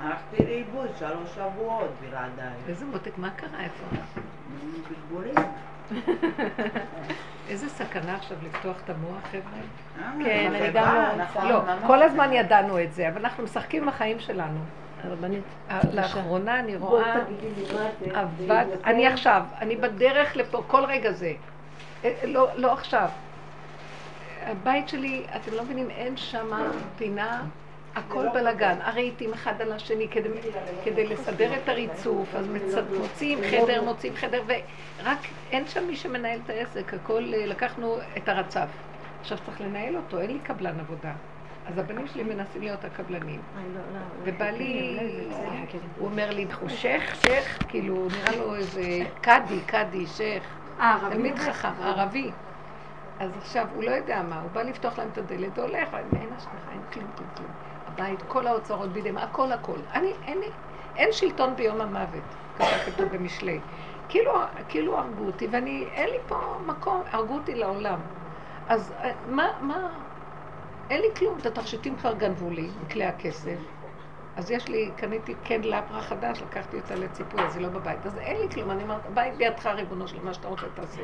הלכתי לאיבוד שלוש שבועות בלעדיי. איזה מותק, מה קרה? איפה? בלבולים. איזה סכנה עכשיו לפתוח את המוח, חבר'ה. אה, כן, אני גם לא נכון, לא. כל הזמן ידענו את זה, אבל אנחנו משחקים עם החיים שלנו. הרבנית. לאחרונה אני רואה. עבד, אני עכשיו, אני בדרך לפה, כל רגע זה. אה, לא, לא עכשיו. הבית שלי, אתם לא מבינים, אין שם פינה, הכל בלאגן. הרהיטים אחד על השני כדי, כדי לסדר את הריצוף, אז מוציאים חדר, מוציאים חדר, ורק אין שם מי שמנהל את העסק, הכל, אה, לקחנו את הרצף. עכשיו צריך לנהל אותו, אין לי קבלן עבודה. אז הבנים שלי מנסים להיות הקבלנים. ובעלי, הוא אומר לי, הוא שייח, שייח, כאילו, נראה לו איזה קאדי, קאדי, שייח. אה, תלמיד חכם, ערבי. אז עכשיו, הוא לא יודע מה, הוא בא לפתוח להם את הדלת, הולך, אין השגחה, אין כלום, כלום, כלום. הבית, כל האוצרות בידיהם, הכל, הכל. אני, אין לי, אין שלטון ביום המוות, ככה כתוב במשלי. כאילו, כאילו הרגו אותי, ואני, אין לי פה מקום, הרגו אותי לעולם. אז אה, מה, מה, אין לי כלום, את התכשיטים כבר גנבו לי, מכלי הכסף. אז יש לי, קניתי כן לפרה חדש, לקחתי אותה לציפוי, אז היא לא בבית. אז אין לי כלום, אני אומרת, הבית בידך, ריבונו של מה שאתה רוצה תעשה.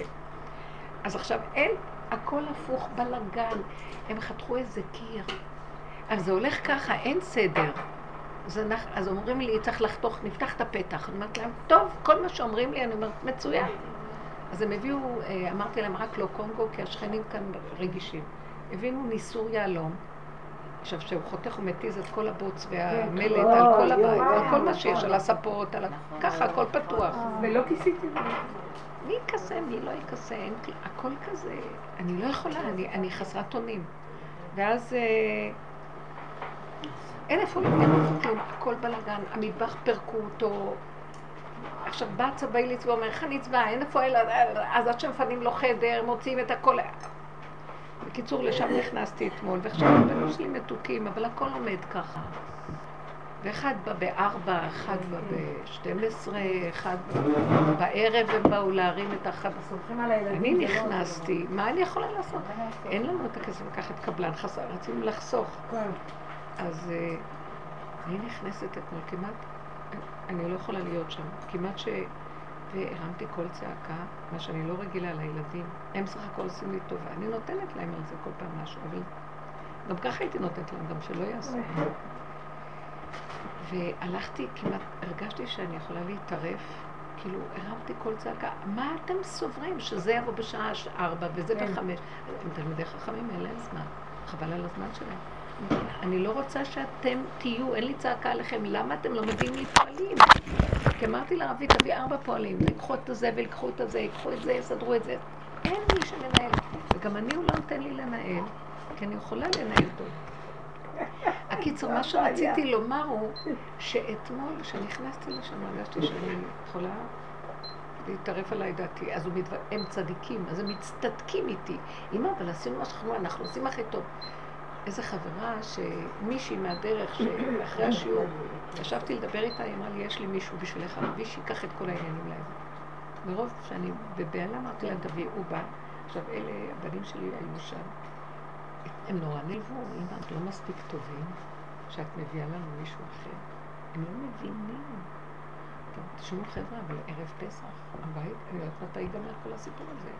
אז עכשיו אין, הכל הפוך, בלאגן. הם חתכו איזה קיר. אז זה הולך ככה, אין סדר. אז, אנחנו, אז אומרים לי, צריך לחתוך, נפתח את הפתח. אני אומרת להם, טוב, כל מה שאומרים לי, אני אומרת, מצוין. אז הם הביאו, אה, אמרתי להם, רק לא קונגו, כי השכנים כאן רגישים. הביאו ניסור יהלום. עכשיו, כשהוא חותך הוא מתיז את כל הבוץ והמלט כן. על כל הבית, על כל מה נכון. שיש, על הספות, על ה... ככה, הכל פתוח. ולא זה. מי יכסה, מי לא יכסה, הכל כזה, אני לא יכולה, אני, אני חסרת אונים. ואז אה, אין איפה אין כלום, הכל בלאגן, המטבח פירקו אותו. עכשיו בא הצבאי לצבוע, אומר, איך אני אצבע, אין איפה אלא, אז עד שמפנים לו חדר, מוציאים את הכל. בקיצור, לשם נכנסתי אתמול, ועכשיו הבנים שלי מתוקים, אבל הכל עומד ככה. ואחד בא בארבע, אחד בא בשתים עשרה, אחד בא בערב הם באו להרים את הילדים. אני לא- נכנסתי, מה אני יכולה לעשות? אין לנו את הכסף לקחת קבלן, חסר, רצינו לחסוך. אז אה, אני נכנסת אתמול, כמעט, אני לא יכולה להיות שם, כמעט ש... והרמתי קול צעקה, מה שאני לא רגילה לילדים. הם סך הכל עושים לי טובה. אני נותנת להם על זה כל פעם משהו, אבל גם ככה הייתי נותנת להם, גם שלא יעשו. והלכתי, כמעט הרגשתי שאני יכולה להתערף, כאילו הרמתי קול צעקה, מה אתם סוברים שזה יבוא בשעה ארבע וזה כן. בחמש? הם תלמידי חכמים, אין להם זמן, חבל על הזמן שלהם. אני לא רוצה שאתם תהיו, אין לי צעקה עליכם, למה אתם לא מביאים לי פועלים? כי אמרתי לערבי, תביא ארבע פועלים, ייקחו את זה ויקחו את הזה, ייקחו את זה, יסדרו את זה. אין מי שמנהל. וגם אני, הוא לא נותן לי לנהל, כי אני יכולה לנהל טוב. הקיצור, מה שרציתי לומר הוא שאתמול, כשנכנסתי לשם, הרגשתי שאני יכולה להתערף עליי דעתי. אז מתו... הם צדיקים, אז הם מצטדקים איתי. אמא, אבל עשינו מה שאנחנו, אנחנו עושים הכי טוב. איזה חברה שמישהי מהדרך, שאחרי השיעור, ישבתי לדבר איתה, היא אמרה לי, יש לי מישהו בשבילך ערבי שייקח את כל העניינים להם. מרוב שאני בבהלה אמרתי לה, תביא, הוא בא. עכשיו, אלה, הבנים שלי היו שם. הם נורא נלוו, אמא, את לא מספיק טובים שאת מביאה לנו מישהו אחר. הם לא מבינים. תשמעו חבר'ה, אבל ערב פסח, הבית, אני יודעת מתי ייגמר כל הסיפור הזה.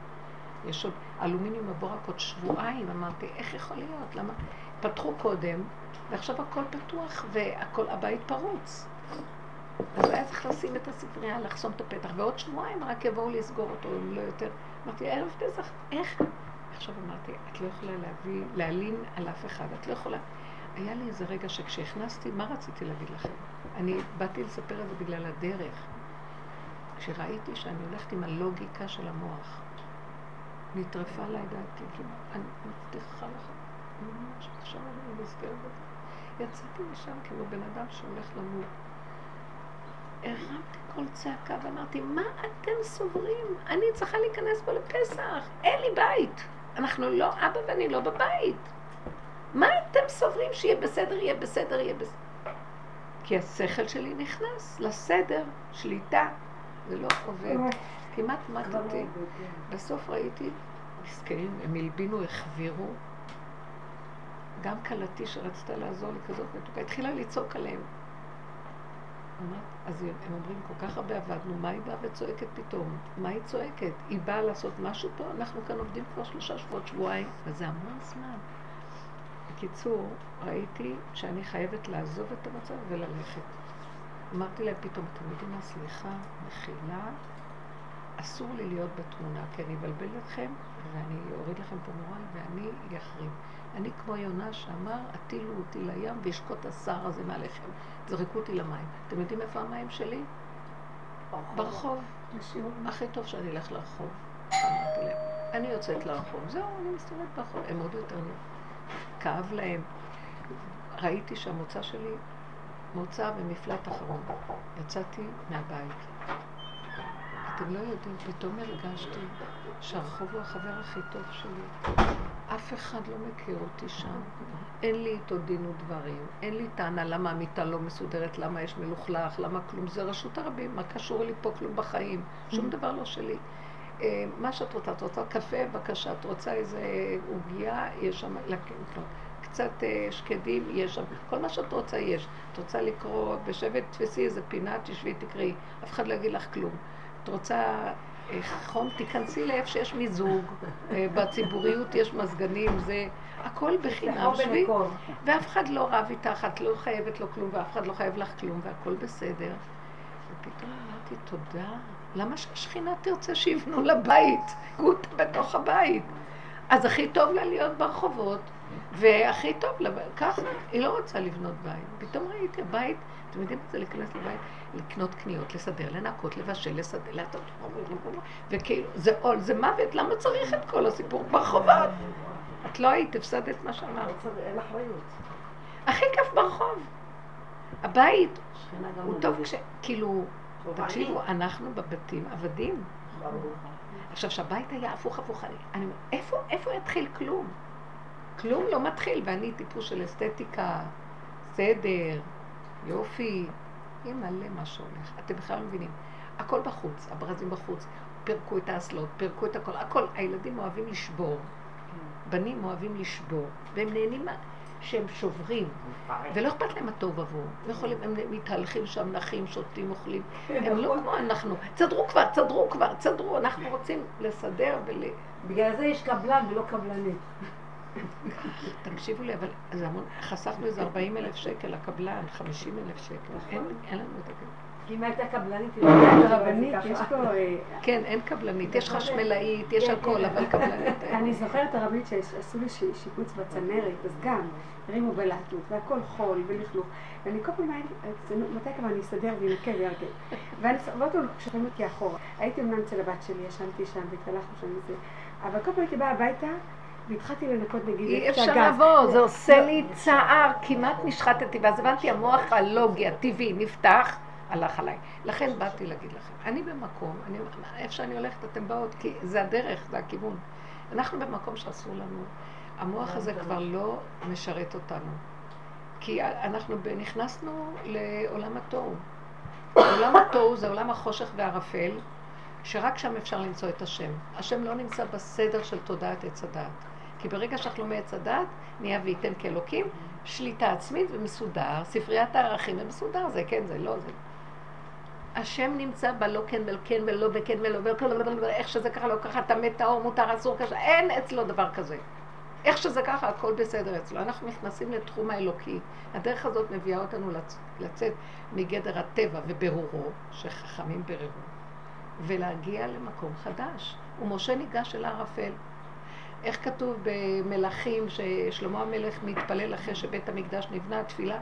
יש עוד אלומיניום מבוא רק עוד שבועיים, אמרתי, איך יכול להיות? למה? פתחו קודם, ועכשיו הכל פתוח והכל, הבית פרוץ. אז היה צריך לשים את הספרייה, לחסום את הפתח, ועוד שבועיים רק יבואו לסגור אותו, אם לא יותר. אמרתי, ערב פסח, איך? עכשיו אמרתי, את לא יכולה להביא, להלין על אף אחד, את לא יכולה. היה לי איזה רגע שכשהכנסתי, מה רציתי להגיד לכם? אני באתי לספר את זה בגלל הדרך. כשראיתי שאני הולכת עם הלוגיקה של המוח, נטרפה עליי דעתי, כאילו, אני מבטיחה ממש בזה. יצאתי משם כמו בן אדם שהולך למות. הרמתי קול צעקה ואמרתי, מה אתם סוברים? אני צריכה להיכנס פה לפסח, אין לי בית. אנחנו לא, אבא ואני לא בבית. מה אתם סוברים שיהיה בסדר, יהיה בסדר, יהיה בסדר? כי השכל שלי נכנס לסדר, שליטה, זה לא עובד. כמעט מתתי. בסוף ראיתי, מסכנים, הם הלבינו, החבירו. גם כלתי שרצתה לעזור לי כזאת מתוקה, התחילה לצעוק עליהם. אז הם אומרים, כל כך הרבה עבדנו, מה היא באה וצועקת פתאום? מה היא צועקת? היא באה לעשות משהו פה? אנחנו כאן עובדים כבר שלושה שבועות, שבועיים, וזה המון זמן. בקיצור, ראיתי שאני חייבת לעזוב את המצב וללכת. אמרתי להם פתאום, אתם יודעים מה, סליחה, מחילה, אסור לי להיות בתמונה, כי אני אבלבל אתכם, ואני אוריד לכם פה מורל, ואני אחרים. אני כמו יונה שאמר, הטילו אותי לים וישקוט השר הזה מעליכם. זרקו אותי למים. אתם יודעים איפה המים שלי? ברחוב. הכי טוב שאני אלך לרחוב. אמרתי להם. אני יוצאת לרחוב. זהו, אני מסתובבת ברחוב. הם עוד יותר כאב להם. ראיתי שהמוצא שלי מוצא במפלט אחרון. יצאתי מהבית. אתם לא יודעים, פתאום הרגשתי שהרחוב הוא החבר הכי טוב שלי. אף אחד לא מכיר אותי שם. אין לי איתו דין ודברים. אין לי טענה למה המיטה לא מסודרת, למה יש מלוכלך, למה כלום. זה רשות הרבים, מה קשור לי פה כלום בחיים? שום דבר לא שלי. אה, מה שאת רוצה, את רוצה קפה, בבקשה, את רוצה איזה עוגיה, יש שם, קצת אה, שקדים, יש שם, כל מה שאת רוצה יש. את רוצה לקרוא, בשבט תפסי איזה פינה, תשבי, תקראי, אף אחד לא יגיד לך כלום. את רוצה אה, חום, תיכנסי לאיפה שיש מיזוג, אה, בציבוריות יש מזגנים, זה הכל בחינם שבי, ואף אחד לא רב איתך, את לא חייבת לו כלום, ואף אחד לא חייב לך כלום, והכל בסדר. ופתאום אמרתי, תודה, למה שהשכינה תרצה שיבנו לה בית? גוטה בתוך הבית. אז הכי טוב לה להיות ברחובות, והכי טוב לה, ככה, היא לא רוצה לבנות בית. פתאום ראיתי, הבית, אתם יודעים מה זה להיכנס לבית? לקנות קניות, לסדר, לנקות, לבשל, לסדר, לעשות... וכאילו, זה עול, זה מוות, למה צריך את כל הסיפור ברחובות? את לא היית, הפסדת מה שאמרת. אין אחריות. הכי כיף ברחוב. הבית הוא טוב כש... כאילו, תקשיבו, אנחנו בבתים עבדים. עכשיו, שהבית היה הפוך הפוך, אני אומר, איפה, איפה יתחיל כלום? כלום לא מתחיל, ואני טיפוס של אסתטיקה, סדר, יופי, יהיה מלא מה שהולך. אתם בכלל לא מבינים. הכל בחוץ, הברזים בחוץ, פירקו את האסלות, פירקו את הכל, הכל. הילדים אוהבים לשבור. כן. בנים אוהבים לשבור, והם נהנים. שהם שוברים, ולא אכפת להם התוהו ובוהו. יכולים, הם מתהלכים שם, נחים, שותים, אוכלים. כן, הם לא נכון. כמו אנחנו. תסדרו כבר, תסדרו כבר, תסדרו, אנחנו רוצים לסדר ול... בגלל זה יש קבלן ולא קבלנית. תקשיבו לי, אבל זה המון, חסכנו איזה 40 אלף שקל לקבלן, 50 אלף שקל. אין לנו את זה. אם הייתה קבלנית, היא לא הייתה רבנית, יש פה... אה, כן, אין קבלנית, יש חשמלאית, יש כן, הכל, כן. אבל קבלנית אני זוכרת הרבנית שעשו לי שיפוץ בצנרת, אז גם הרימו בלטות, והכל חול ולכלוך. ואני כל פעם הייתי, מתי כבר אני אסדר ואנקה ויארגן. ואני פעם שוכבים אותי אחורה. הייתי אמנם אצל הבת שלי, ישנתי שם והתקלחנו שם וזה, אבל כל פעם הייתי באה הביתה והתחלתי לנקות נגיד אי אפשר לבוא, זה עושה לי צער, כמעט נשחטתי, ואז הבנתי, המוח הלוגי, הטבעי, נפתח, הלך עליי. לכן באתי להגיד לכם, אני במקום, אני, איפה שאני הולכת אתם באות, כי זה הדרך, זה הכיוון. אנחנו במקום שאסור לנו, המוח הזה כבר לא משרת אותנו. כי אנחנו נכנסנו לעולם התוהו. עולם התוהו זה עולם החושך והערפל, שרק שם אפשר למצוא את השם. השם לא נמצא בסדר של תודעת עץ הדעת. כי ברגע לא מעץ הדעת, נהיה וייתן כאלוקים, שליטה עצמית ומסודר, ספריית הערכים ומסודר, זה כן, זה לא, זה... השם נמצא בלא כן ולא כן ולא וכן ולא ולא, איך שזה ככה, לא ככה, טמא טהור, מותר, אסור, כזה, אין אצלו דבר כזה. איך שזה ככה, הכל בסדר אצלו. אנחנו נכנסים לתחום האלוקי. הדרך הזאת מביאה אותנו לצאת מגדר הטבע וברורו, שחכמים בררו, ולהגיע למקום חדש. ומשה ניגש אל הערפל. איך כתוב במלכים ששלמה המלך מתפלל אחרי שבית המקדש נבנה, תפילה,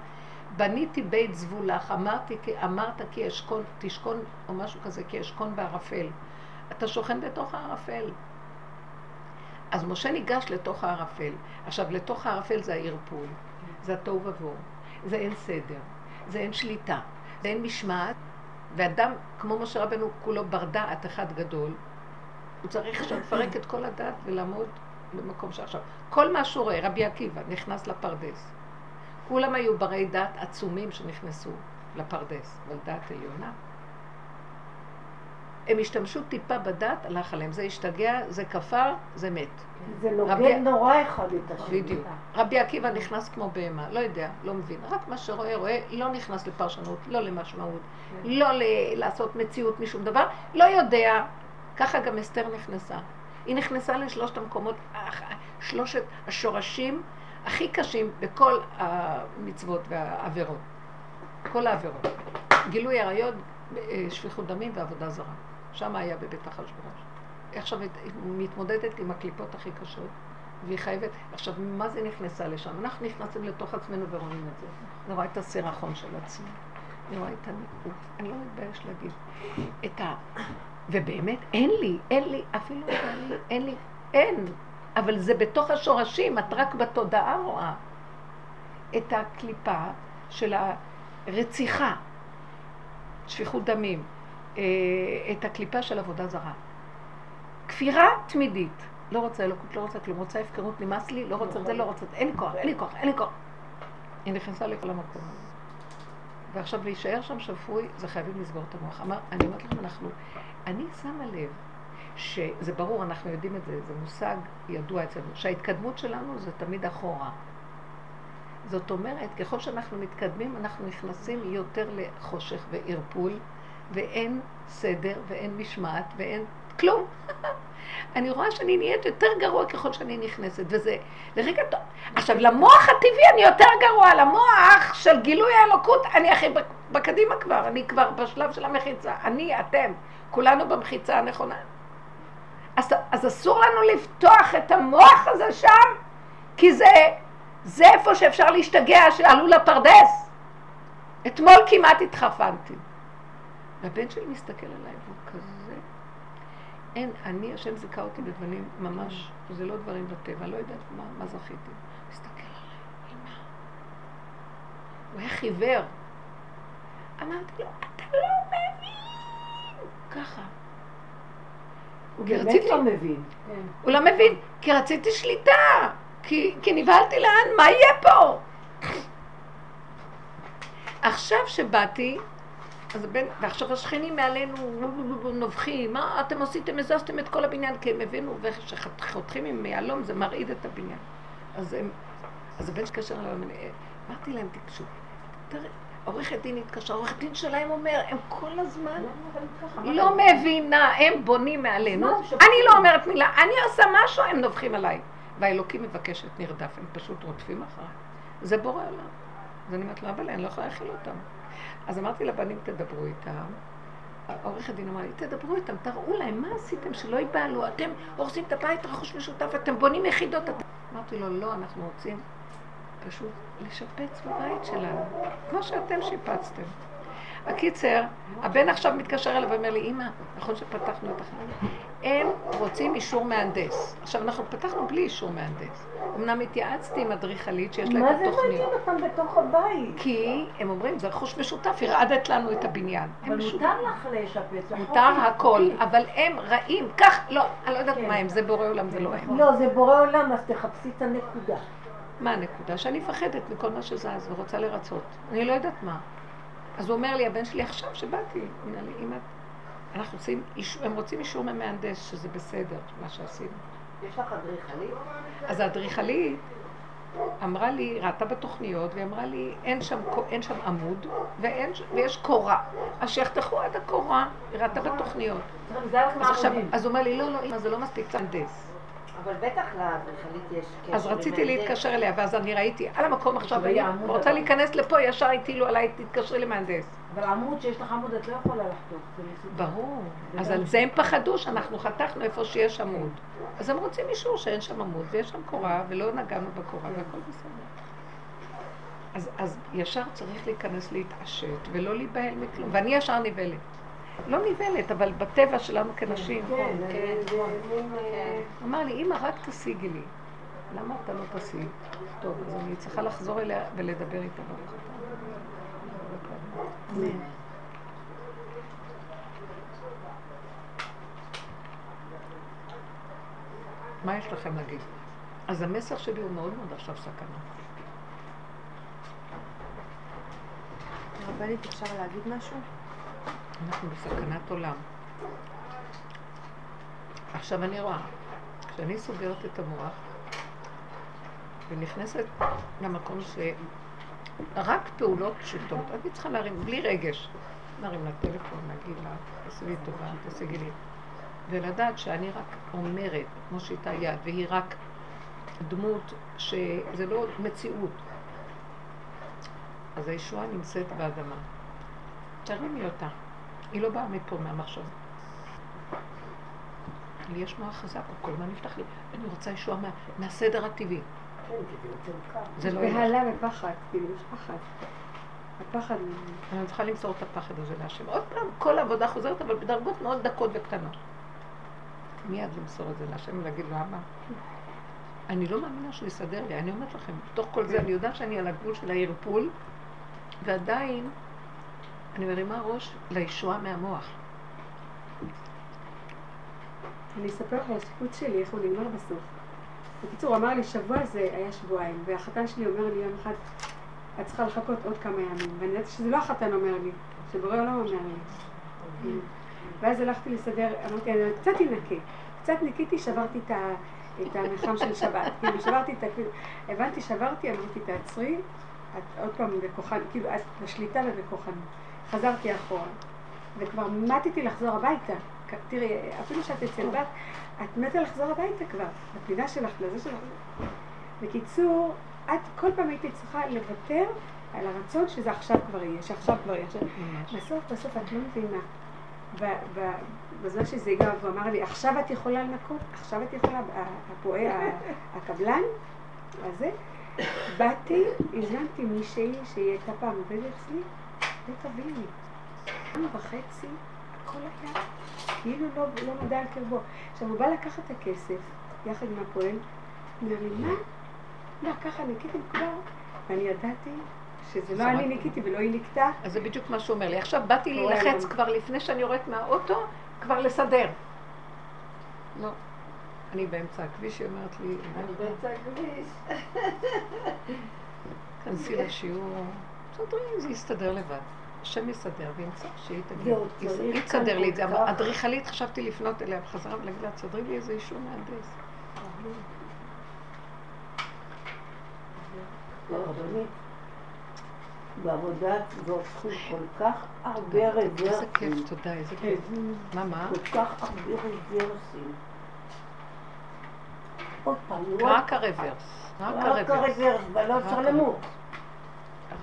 בניתי בית זבולך, אמרתי, אמרת כי אשכון, תשכון, או משהו כזה, כי אשכון בערפל. אתה שוכן בתוך הערפל. אז משה ניגש לתוך הערפל. עכשיו, לתוך הערפל זה הערפול, זה התוהו ובוהו, זה אין סדר, זה אין שליטה, זה אין משמעת, ואדם כמו משה רבנו כולו בר דעת אחד גדול, הוא צריך עכשיו לפרק את כל הדעת ולעמוד במקום שעכשיו. כל מה שהוא רואה, רבי עקיבא נכנס לפרדס. כולם היו ברי דת עצומים שנכנסו לפרדס, אבל דת עליונה. הם השתמשו טיפה בדת, הלך עליהם. זה השתגע, זה כפר, זה מת. זה רבי- נוגד נורא אחד את השני. בדיוק. רבי עקיבא נכנס כמו בהמה, לא יודע, לא מבין. רק מה שרואה, רואה, לא נכנס לפרשנות, לא למשמעות, לא ל- לעשות מציאות משום דבר, לא יודע. ככה גם אסתר נכנסה. היא נכנסה לשלושת המקומות, שלושת השורשים הכי קשים בכל המצוות והעבירות. כל העבירות. גילוי עריות, אה, שפיכות דמים ועבודה זרה. שם היה בבית אחשוורוש. עכשיו היא מתמודדת עם הקליפות הכי קשות, והיא חייבת... עכשיו, מה זה נכנסה לשם? אנחנו נכנסים לתוך עצמנו ורואים את זה. אני רואה את הסירחון של עצמי. אני רואה את הניקוד. אני לא מתבייש להגיד. את ה... ובאמת, אין לי, אין לי, אפילו אין לי, אין לי, אין. אבל זה בתוך השורשים, את רק בתודעה רואה. את הקליפה של הרציחה, שפיכות דמים, אה, את הקליפה של עבודה זרה. כפירה תמידית. לא רוצה אלוקות, לא רוצה כלום, רוצה הפקרות, נמאס לי, לא רוצה את זה, לא רוצה אין לי כוח, אין לי כוח, אין לי כוח. היא נכנסה לכל המקום. ועכשיו להישאר שם שפוי, זה חייבים לסגור את המוח. אמר, אני אומרת לכם, אנחנו, אני שמה לב שזה ברור, אנחנו יודעים את זה, זה מושג ידוע אצלנו, שההתקדמות שלנו זה תמיד אחורה. זאת אומרת, ככל שאנחנו מתקדמים, אנחנו נכנסים יותר לחושך וערפול, ואין סדר, ואין משמעת, ואין כלום. אני רואה שאני נהיית יותר גרוע ככל שאני נכנסת, וזה לרגע טוב. עכשיו, למוח הטבעי אני יותר גרוע, למוח של גילוי האלוקות, אני הכי בק- בקדימה כבר, אני כבר בשלב של המחיצה. אני, אתם, כולנו במחיצה הנכונה. אז, אז אסור לנו לפתוח את המוח הזה שם, כי זה, זה איפה שאפשר להשתגע, שעלו לפרדס. אתמול כמעט התחרפנתי. והבן שלי מסתכל עליי, והוא כזה... אין, אני, השם זיכה אותי בדברים ממש, זה לא דברים בטבע, לא יודעת מה, מה זכיתי. מסתכל עליי, אמא. הוא היה חיוור. אמרתי לו, אתה לא מבין! ככה. הוא באמת לא מבין. הוא לא מבין, כי רציתי שליטה, כי, כי נבהלתי לאן, מה יהיה פה? עכשיו שבאתי, אז הבן, ועכשיו השכנים מעלינו נובחים, מה אתם עשיתם, הזזתם את כל הבניין, כי הם הבינו, וכשחותכים עם יהלום זה מרעיד את הבניין. אז, הם, אז הבן התקשר אליי, אמר לי, אמרתי להם, תקשו, עורכת דין התקשרה, עורכת דין שלהם אומר, הם כל הזמן לא מבינה, הם בונים מעלינו. אני לא אומרת מילה, אני עושה משהו, הם נובחים עליי. והאלוקים מבקשת נרדף, הם פשוט רודפים אחריי. זה בורא עולם. אז אני אומרת לו, אבל אני לא יכולה להכיל אותם. אז אמרתי לבנים, תדברו איתם. העורכת דין אמרה לי, תדברו איתם, תראו להם, מה עשיתם שלא ייבהלו? אתם הורסים את הבית, רכוש משותף, אתם בונים יחידות. אתם-" אמרתי לו, לא, אנחנו רוצים פשוט לשפץ בבית שלנו, כמו שאתם שיפצתם. הקיצר, הבן עכשיו מתקשר אליו ואומר לי, אמא, נכון שפתחנו את החיים? הם רוצים אישור מהנדס. עכשיו, אנחנו פתחנו בלי אישור מהנדס. אמנם התייעצתי עם אדריכלית שיש לה מה את זה מעניין התוכניות. אותם בתוך הבית? כי הם אומרים, זה רכוש משותף, הרעדת לנו את הבניין. אבל. מותר לך לשפץ. החוק מותר הכל. אבל הם רעים, כך, לא, אני לא יודעת כן. מה הם, זה בורא עולם, זה לא הם. לא, זה בורא עולם, אז תחפשי את הנקודה. מה הנקודה? שאני מפחדת מכל מה שזז ורוצה לרצות. אני לא יודעת מה. אז הוא אומר לי, הבן שלי עכשיו שבאתי, אומר לי, אמא, אנחנו רוצים, איש- הם רוצים אישור ממהנדס, שזה בסדר, מה שעשינו. יש לך אדריכלית? אז האדריכלית אמרה לי, ראתה בתוכניות, והיא אמרה לי, אין שם, אין שם עמוד ואין, ויש קורה. אז שיחתכו עד הקורה, היא ראתה בתוכניות. עכשיו. אז הוא אומר לי, לא, לא, אמא, זה לא מספיק, צריך מהנדס. אבל בטח לאדריכלית יש קשר. אז רציתי. להתקשר אליה, ואז אני ראיתי, על המקום עכשיו, אני רוצה. להיכנס לפה, ישר הטילו עליי, תתקשרי למהנדס. אבל עמוד שיש לך עמוד את לא יכולה לחתוך. ברור. אז על זה הם פחדו שאנחנו חתכנו איפה שיש עמוד. אז הם רוצים אישור שאין שם עמוד ויש שם קורה ולא נגענו בקורה והכל בסדר. אז, אז ישר צריך להיכנס להתעשת ולא להיבהל מכלום. ואני ישר נבהלת. לא נבהלת, אבל בטבע שלנו כנשים. כן, כן. אה, הוא אמר לי, אמא, רק תשיגי לי. למה אתה לא תשיג? טוב, אז אני צריכה לחזור אליה ולדבר איתה ברוך אתה. מה יש לכם להגיד? אז המסר שלי הוא מאוד מאוד עכשיו סכנה. הרבנית, אפשר להגיד משהו? אנחנו בסכנת עולם. עכשיו אני רואה, כשאני סוגרת את המוח ונכנסת למקום שרק פעולות פשוטות, אני צריכה להרים, בלי רגש, להרים לה טלפון, להגיד לה, תעשי לי טובה, תשיגי לי. ולדעת שאני רק אומרת, מושיטה יד, והיא רק דמות שזה לא מציאות. אז הישועה נמצאת באדמה. תרימי אותה. היא לא באה מפה, מהמחשב. לי יש מוח חזק, הוא כל הזמן נפתח לי. אני רוצה ישועה מה, מהסדר הטבעי. כן, זה לא. בהלה ופחד, כאילו, יש פחד. הפחד... אני צריכה למסור את הפחד הזה להשם. עוד פעם, כל העבודה חוזרת, אבל בדרגות מאוד דקות וקטנות. מיד למסור את זה להשם ולהגיד לו, אבא, אני לא מאמינה שהוא יסדר לי. אני אומרת לכם, בתוך כל זה אני יודעת שאני על הגבול של הערפול, ועדיין אני מרימה ראש לישועה מהמוח. אני אספר לך על השיפוץ שלי, איך הוא נגמר בסוף. בקיצור, אמר לי, שבוע זה היה שבועיים, והחתן שלי אומר לי יום אחד, את צריכה לחכות עוד כמה ימים. ואני ידעתי שזה לא החתן אומר לי, שבורא עולם אומר לי. ואז הלכתי לסדר, אמרתי, אני קצת אנקה. קצת ניקיתי, שברתי את, ה, את המרחם של שבת. כאילו, שברתי את ה... הבנתי, שברתי, אמרתי, תעצרי, את עוד פעם בכוחן, כאילו, את בשליטה ובכוחנות. חזרתי אחורה, וכבר מתתי לחזור הביתה. תראי, אפילו שאת אצל בת, את מתה לחזור הביתה כבר, לפינה שלך, לזה שלך. בקיצור, את כל פעם הייתי צריכה לוותר על הרצון שזה עכשיו כבר יהיה, שעכשיו כבר יהיה. בסוף, בסוף את לא מבינה. בזמן שזה הגיע, והוא אמר לי, עכשיו את יכולה לנקות? עכשיו את יכולה? הפועל, הקבלן, הזה. באתי, הזמנתי מישהי שהיא הייתה פעם עובדת אצלי, לא תביני. יום וחצי, הכל היה כאילו לא, לא נודע על קרבו. עכשיו, הוא בא לקחת את הכסף, יחד עם הפועל, אומר לי, מה? מה, ככה ניקיתם כבר? ואני ידעתי שזה לא אני ניקיתי ולא היא ניקתה. אז זה בדיוק מה שהוא אומר לי. עכשיו באתי הוא היה להילחץ גם- כבר לפני שאני יורדת מהאוטו, כבר לסדר. לא. אני באמצע הכביש, היא אומרת לי, אני באמצע הכביש. כנסי לשיעור, תסדרי, זה יסתדר לבד. השם יסדר וימצא שהיא תגיד, היא תסדר לי את זה. אדריכלית, חשבתי לפנות אליה בחזרה ולהגיד לה, תסדרי לי איזה אישור מהנדס. הרבנית, בעבודה זאת זכות כל כך הרבה איזה כיף, רוורסים. תודה, איזה כיף. מה, מה? כל כך הרבה רוורסים. עוד פעם, רק הרוורס. רק הרוורס. ולא אפשר למות.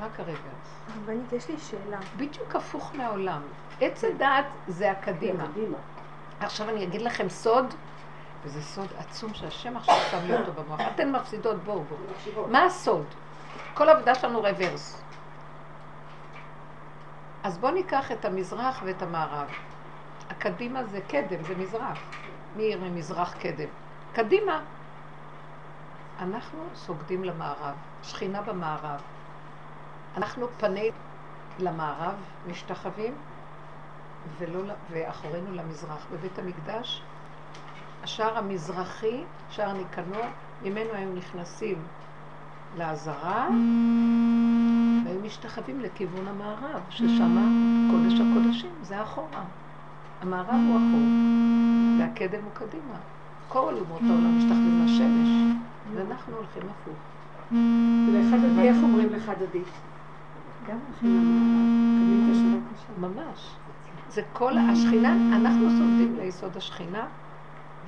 רק הרוורס. רבנית, יש לי שאלה. בדיוק הפוך מהעולם. עץ הדעת זה הקדימה. קדימה. עכשיו אני אגיד לכם סוד, וזה סוד עצום שהשם עכשיו שם לי אותו במוח. אתן מפסידות, בואו בואו. מה הסוד? כל העבודה שלנו רוורס. אז בואו ניקח את המזרח ואת המערב. הקדימה זה קדם, זה מזרח. מי עיר ממזרח קדם? קדימה. אנחנו סוגדים למערב, שכינה במערב. אנחנו פני למערב, משתחווים, ולא, ואחורינו למזרח. בבית המקדש, השער המזרחי, שער ניקנור, ממנו היו נכנסים לעזרה, והיו משתחווים לכיוון המערב, ששם קודש הקודשים, זה אחורה. המערב הוא אחור, והקדם הוא קדימה. כל אומות העולם משתחווים לשמש, ואנחנו הולכים הפוך. ולאחד דודי, איך אומרים לך דודי? גם לשם. ממש. זה כל השכינה, אנחנו סוגדים ליסוד השכינה,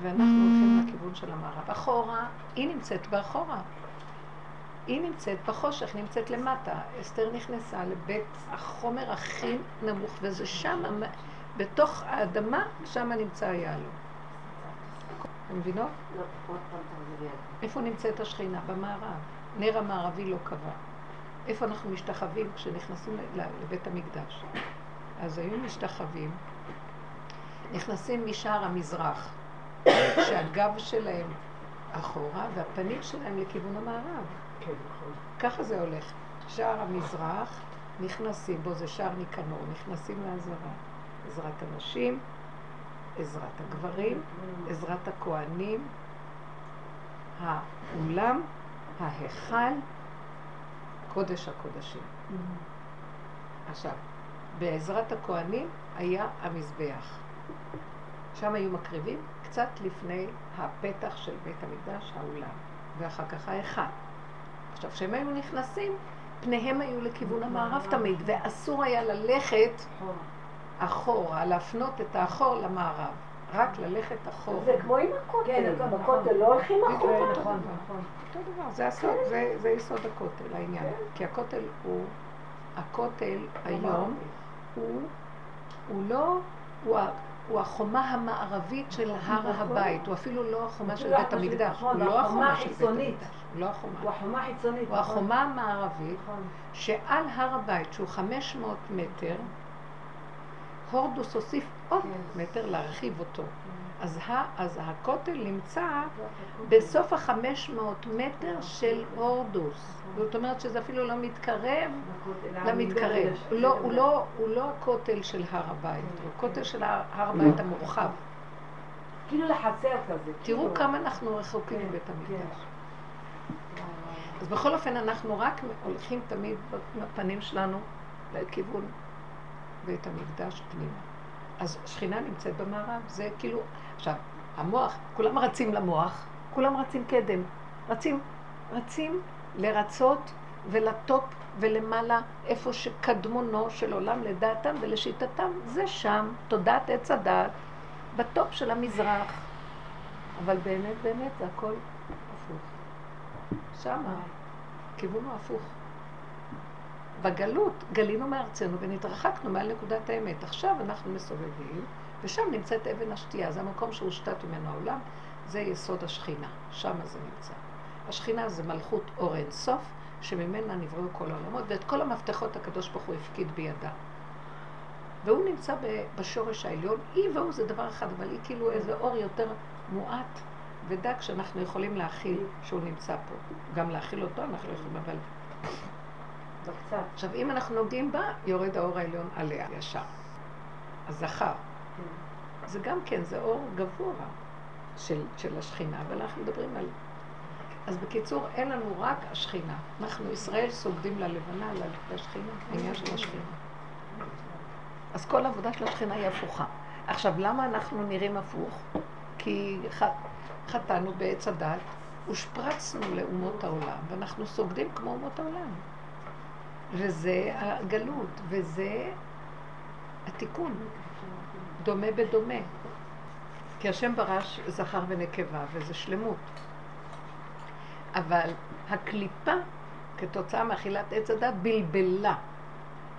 ואנחנו הולכים לכיוון של המערב. אחורה, היא נמצאת באחורה. היא נמצאת בחושך, נמצאת למטה. אסתר נכנסה לבית החומר הכי נמוך, וזה שם, בתוך האדמה, שם נמצא היהלום. אתם מבינות? לא. איפה נמצאת השכינה? במערב. נר המערבי לא קבע. איפה אנחנו משתחווים כשנכנסים לבית המקדש? אז היו משתחווים, נכנסים משער המזרח, שהגב שלהם אחורה והפנים שלהם לכיוון המערב. כן, נכון. ככה זה הולך. שער המזרח, נכנסים בו, זה שער ניקנור, נכנסים לעזרה. עזרת הנשים, עזרת הגברים, עזרת הכוהנים, האולם, ההיכל, קודש הקודשים. עכשיו, בעזרת הכוהנים היה המזבח, שם היו מקריבים קצת לפני הפתח של בית המקדש, האולם, ואחר כך ההיכל. עכשיו, כשהם היו נכנסים, פניהם היו לכיוון המערב תמיד, ואסור היה ללכת אחורה, להפנות את האחור למערב. רק ללכת אחורה. זה כמו עם הכותל. כן, נכון. בכותל לא הולכים בדיוק אחורה. נכון, דבר. נכון. אותו דבר, זה זה יסוד הכותל, העניין. כי הכותל הוא, הכותל היום הוא, לא, הוא, ה- הוא החומה המערבית של הר הבית, הוא אפילו לא החומה של בית המקדש, הוא נכון, לא החומה של בית. המקדש, הוא לא החומה. הוא החומה החיצונית. הוא נכון. החומה המערבית נכון. שעל הר הבית, שהוא 500 מטר, הורדוס הוסיף עוד כן. מטר להרחיב אותו. אז, ה, אז הכותל נמצא בסוף החמש מאות מטר של הורדוס. זאת אומרת שזה אפילו לא מתקרב למתקרב. הוא לא, הוא, לא, הוא לא הכותל של הר הבית, הוא הכותל של הר הבית המורחב. כאילו לחצר כזה. תראו כאילו. כמה אנחנו רחוקים כן, מבית כן. המקדש. אז בכל אופן אנחנו רק הולכים תמיד בפנים שלנו לכיוון בית המקדש פנימה. אז שכינה נמצאת במערב, זה כאילו, עכשיו, המוח, כולם רצים למוח, כולם רצים קדם, רצים, רצים לרצות ולטופ ולמעלה, איפה שקדמונו של עולם לדעתם ולשיטתם, זה שם, תודעת עץ הדת, בטופ של המזרח. אבל באמת, באמת, זה הכל הפוך. שמה, כיוון הוא הפוך. בגלות גלינו מארצנו ונתרחקנו מעל נקודת האמת. עכשיו אנחנו מסובבים, ושם נמצאת אבן השתייה. זה המקום שהושתת ממנו העולם, זה יסוד השכינה. שם זה נמצא. השכינה זה מלכות אור אין סוף, שממנה נבראו כל העולמות, ואת כל המפתחות הקדוש ברוך הוא הפקיד בידה. והוא נמצא בשורש העליון, היא והוא זה דבר אחד, אבל היא כאילו איזה אור יותר מועט ודק שאנחנו יכולים להכיל שהוא נמצא פה. גם להכיל אותו אנחנו יכולים, אבל... עכשיו, אם אנחנו נוגעים בה, יורד האור העליון עליה ישר. הזכר. זה גם כן, זה אור גבוה של, של השכינה, אבל אנחנו מדברים על... אז בקיצור, אין לנו רק השכינה. אנחנו, ישראל, סוגדים ללבנה, לשכינה, העניין של השכינה. אז כל העבודה של השכינה היא הפוכה. עכשיו, למה אנחנו נראים הפוך? כי ח... חטאנו בעץ הדת, הושפרצנו לאומות העולם, ואנחנו סוגדים כמו אומות העולם. וזה הגלות, וזה התיקון. דומה בדומה. כי השם ברש זכר ונקבה, וזה שלמות. אבל הקליפה, כתוצאה מאכילת עץ הדת, בלבלה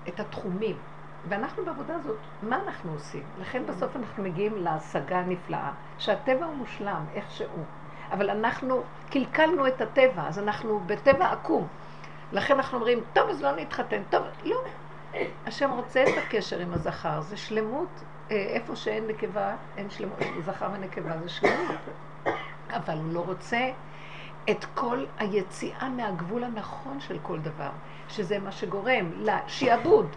את התחומים. ואנחנו בעבודה הזאת, מה אנחנו עושים? לכן בסוף אנחנו מגיעים להשגה הנפלאה, שהטבע הוא מושלם, איך שהוא. אבל אנחנו קלקלנו את הטבע, אז אנחנו בטבע עקום. לכן אנחנו אומרים, טוב, אז לא נתחתן. טוב, לא. השם רוצה את הקשר עם הזכר, זה שלמות. אה, איפה שאין נקבה, אין שלמות. זכר ונקבה זה שלמות. אבל הוא לא רוצה את כל היציאה מהגבול הנכון של כל דבר, שזה מה שגורם לשעבוד.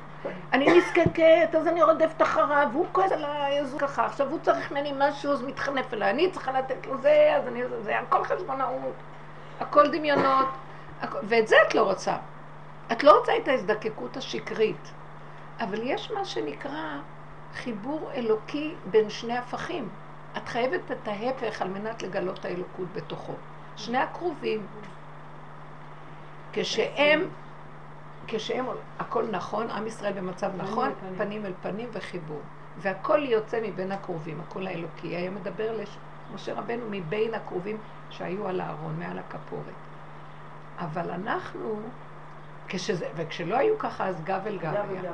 אני נזקקת, אז אני רודפת אחריו, והוא כועס עליי, אז הוא ככה, עכשיו הוא צריך ממני משהו, אז מתחנף אליי, אני צריכה לתת לו זה, אז אני, זה הכל חשבונאות, הכל דמיונות, ואת זה את לא רוצה. את לא רוצה את ההזדקקות השקרית, אבל יש מה שנקרא חיבור אלוקי בין שני הפכים. את חייבת את ההפך על מנת לגלות את האלוקות בתוכו. שני הקרובים, כשהם, כשהם, הכל נכון, עם ישראל במצב נכון, פנים. פנים אל פנים וחיבור. והכל יוצא מבין הקרובים, הקול האלוקי. היה מדבר למשה רבנו מבין הקרובים שהיו על הארון, מעל הכפורת. אבל אנחנו, כשזה, וכשלא היו ככה, אז גב אל גב היה.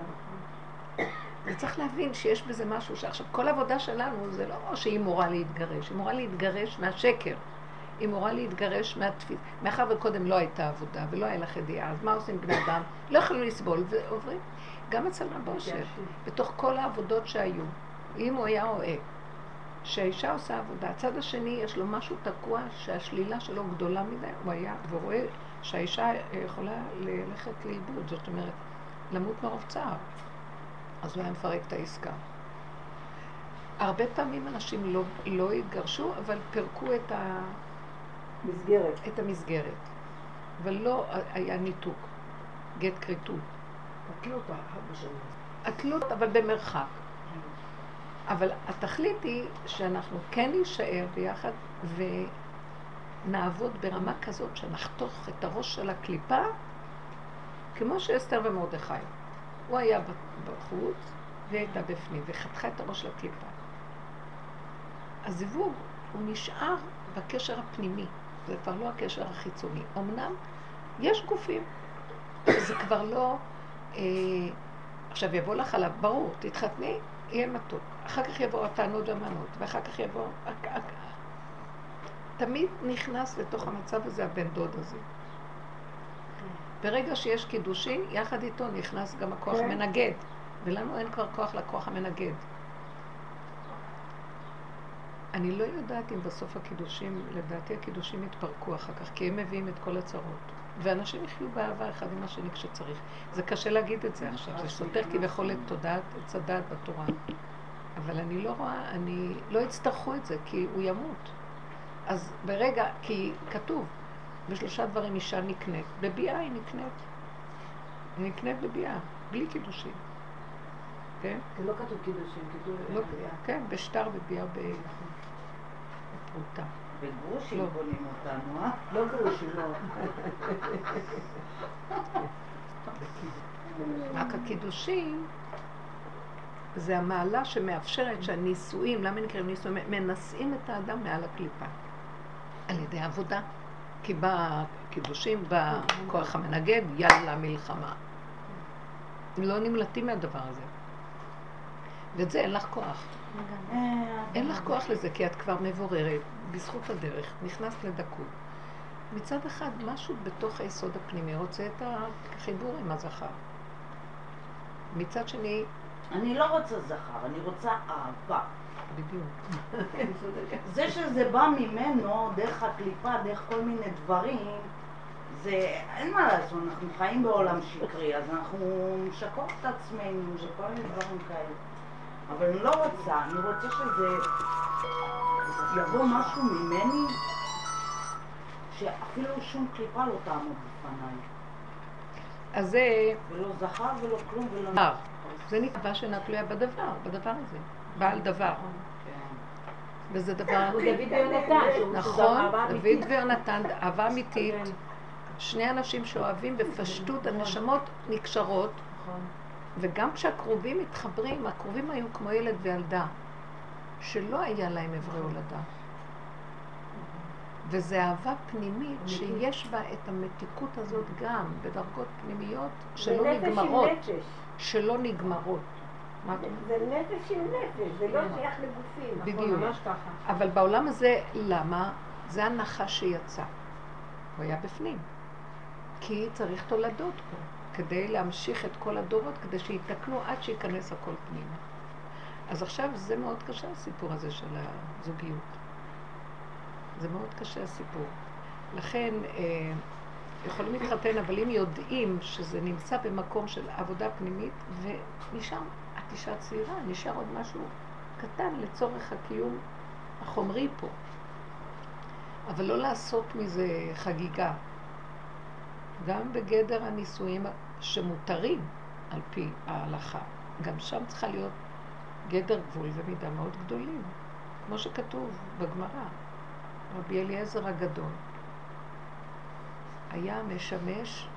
וצריך להבין שיש בזה משהו שעכשיו כל העבודה שלנו זה לא שהיא מורה להתגרש, היא מורה להתגרש מהשקר. היא מורה להתגרש מהתפיס... מאחר וקודם לא הייתה עבודה ולא היה לך ידיעה, אז מה עושים בני אדם? לא יכולים לסבול ועוברים. גם אצל רב אושר, בתוך כל העבודות שהיו, אם הוא היה רואה שהאישה עושה עבודה, הצד השני יש לו משהו תקוע שהשלילה שלו גדולה מדי, הוא היה, ורואה שהאישה יכולה ללכת לאיבוד, זאת אומרת, למות מרוב צער. אז הוא היה מפרק את העסקה. הרבה פעמים אנשים לא, לא התגרשו, אבל פירקו את, ה, מסגרת. את המסגרת. ולא היה ניתוק, גט כריתות. אחת בשני. התלות, אבל במרחק. אבל התכלית היא שאנחנו כן נישאר ביחד ונעבוד ברמה כזאת שנחתוך את הראש של הקליפה, כמו שאסתר ומרדכי. הוא היה בחוץ והיא הייתה בפנים, וחתכה את הראש של הקליפה. הזיווג, הוא נשאר בקשר הפנימי, זה כבר לא הקשר החיצוני. אמנם יש גופים, זה כבר לא... אה, עכשיו יבוא לך עליו, ברור, תתחתני, יהיה מתוק. אחר כך יבואו הטענות והמנות, ואחר כך יבוא... תמיד נכנס לתוך המצב הזה הבן דוד הזה. ברגע שיש קידושין, יחד איתו נכנס גם הכוח כן. המנגד. ולנו אין כבר כוח לכוח המנגד. אני לא יודעת אם בסוף הקידושים, לדעתי הקידושים יתפרקו אחר כך, כי הם מביאים את כל הצרות. ואנשים יחיו באהבה אחד עם השני כשצריך. זה קשה להגיד את זה עכשיו, זה סותר כביכול את תודעת עץ הדעת בתורה. אבל אני לא רואה, אני, לא יצטרכו את זה, כי הוא ימות. אז ברגע, כי כתוב, בשלושה דברים אישה נקנית. בביאה היא נקנית. היא נקנית בביאה, בלי קידושים. כן? לא כתוב קידושים, כתוב... לא, כן, בשטר בביאה בפרוטה. בגרושים לא. בונים אותנו, אה? לא גרושים, לא. רק הקידושים זה המעלה שמאפשרת שהנישואים, למה נקראים נישואים? מנשאים את האדם מעל הקליפה. על ידי עבודה. כי בקידושים בא כוח המנגד, יאללה מלחמה. הם לא נמלטים מהדבר הזה. ואת זה אין לך כוח. אין לך כוח לזה, כי את כבר מבוררת, בזכות הדרך, נכנסת לדקות. מצד אחד, משהו בתוך היסוד הפנימי רוצה את החיבור עם הזכר. מצד שני, אני לא רוצה זכר, אני רוצה אהבה. בדיוק. זה שזה בא ממנו, דרך הקליפה, דרך כל מיני דברים, זה, אין מה לעשות, אנחנו חיים בעולם שקרי, אז אנחנו משקרות את עצמנו, זה כל מיני דברים כאלה. אבל אני לא רוצה, אני רוצה שזה יבוא משהו ממני, שאפילו שום קליפה לא תעמוד בפניי. אז זה ולא זכר ולא כלום ולא... דבר. זה נקבע שאינה תלויה בדבר, בדבר הזה. בעל דבר. כן. וזה דבר... הוא דוד ויונתן, נכון, דוד. ויונתן, אהבה אמיתית. שני אנשים שאוהבים בפשטות, הנשמות נקשרות, נכון. וגם כשהקרובים מתחברים, הקרובים היו כמו ילד וילדה, שלא היה להם אברי הולדה. וזו אהבה פנימית שיש בה את המתיקות הזאת גם בדרגות פנימיות שלא נגמרות. שלא נגמרות. זה- נפש עם נפש, זה לא שייך לגופים. בדיוק. אבל בעולם הזה, למה? זה הנחש שיצא. הוא היה בפנים. כי צריך תולדות פה, כדי להמשיך את כל הדורות, כדי שיתקנו עד שייכנס הכל פנימה. אז עכשיו זה מאוד קשה הסיפור הזה של הזוגיות. זה מאוד קשה הסיפור. לכן אה, יכולים להתחתן, אבל אם יודעים שזה נמצא במקום של עבודה פנימית, את אישה צעירה, נשאר עוד משהו קטן לצורך הקיום החומרי פה. אבל לא לעשות מזה חגיגה. גם בגדר הנישואים שמותרים על פי ההלכה, גם שם צריכה להיות גדר גבול ומידה מאוד גדולים, כמו שכתוב בגמרא. רבי אליעזר הגדול היה משמש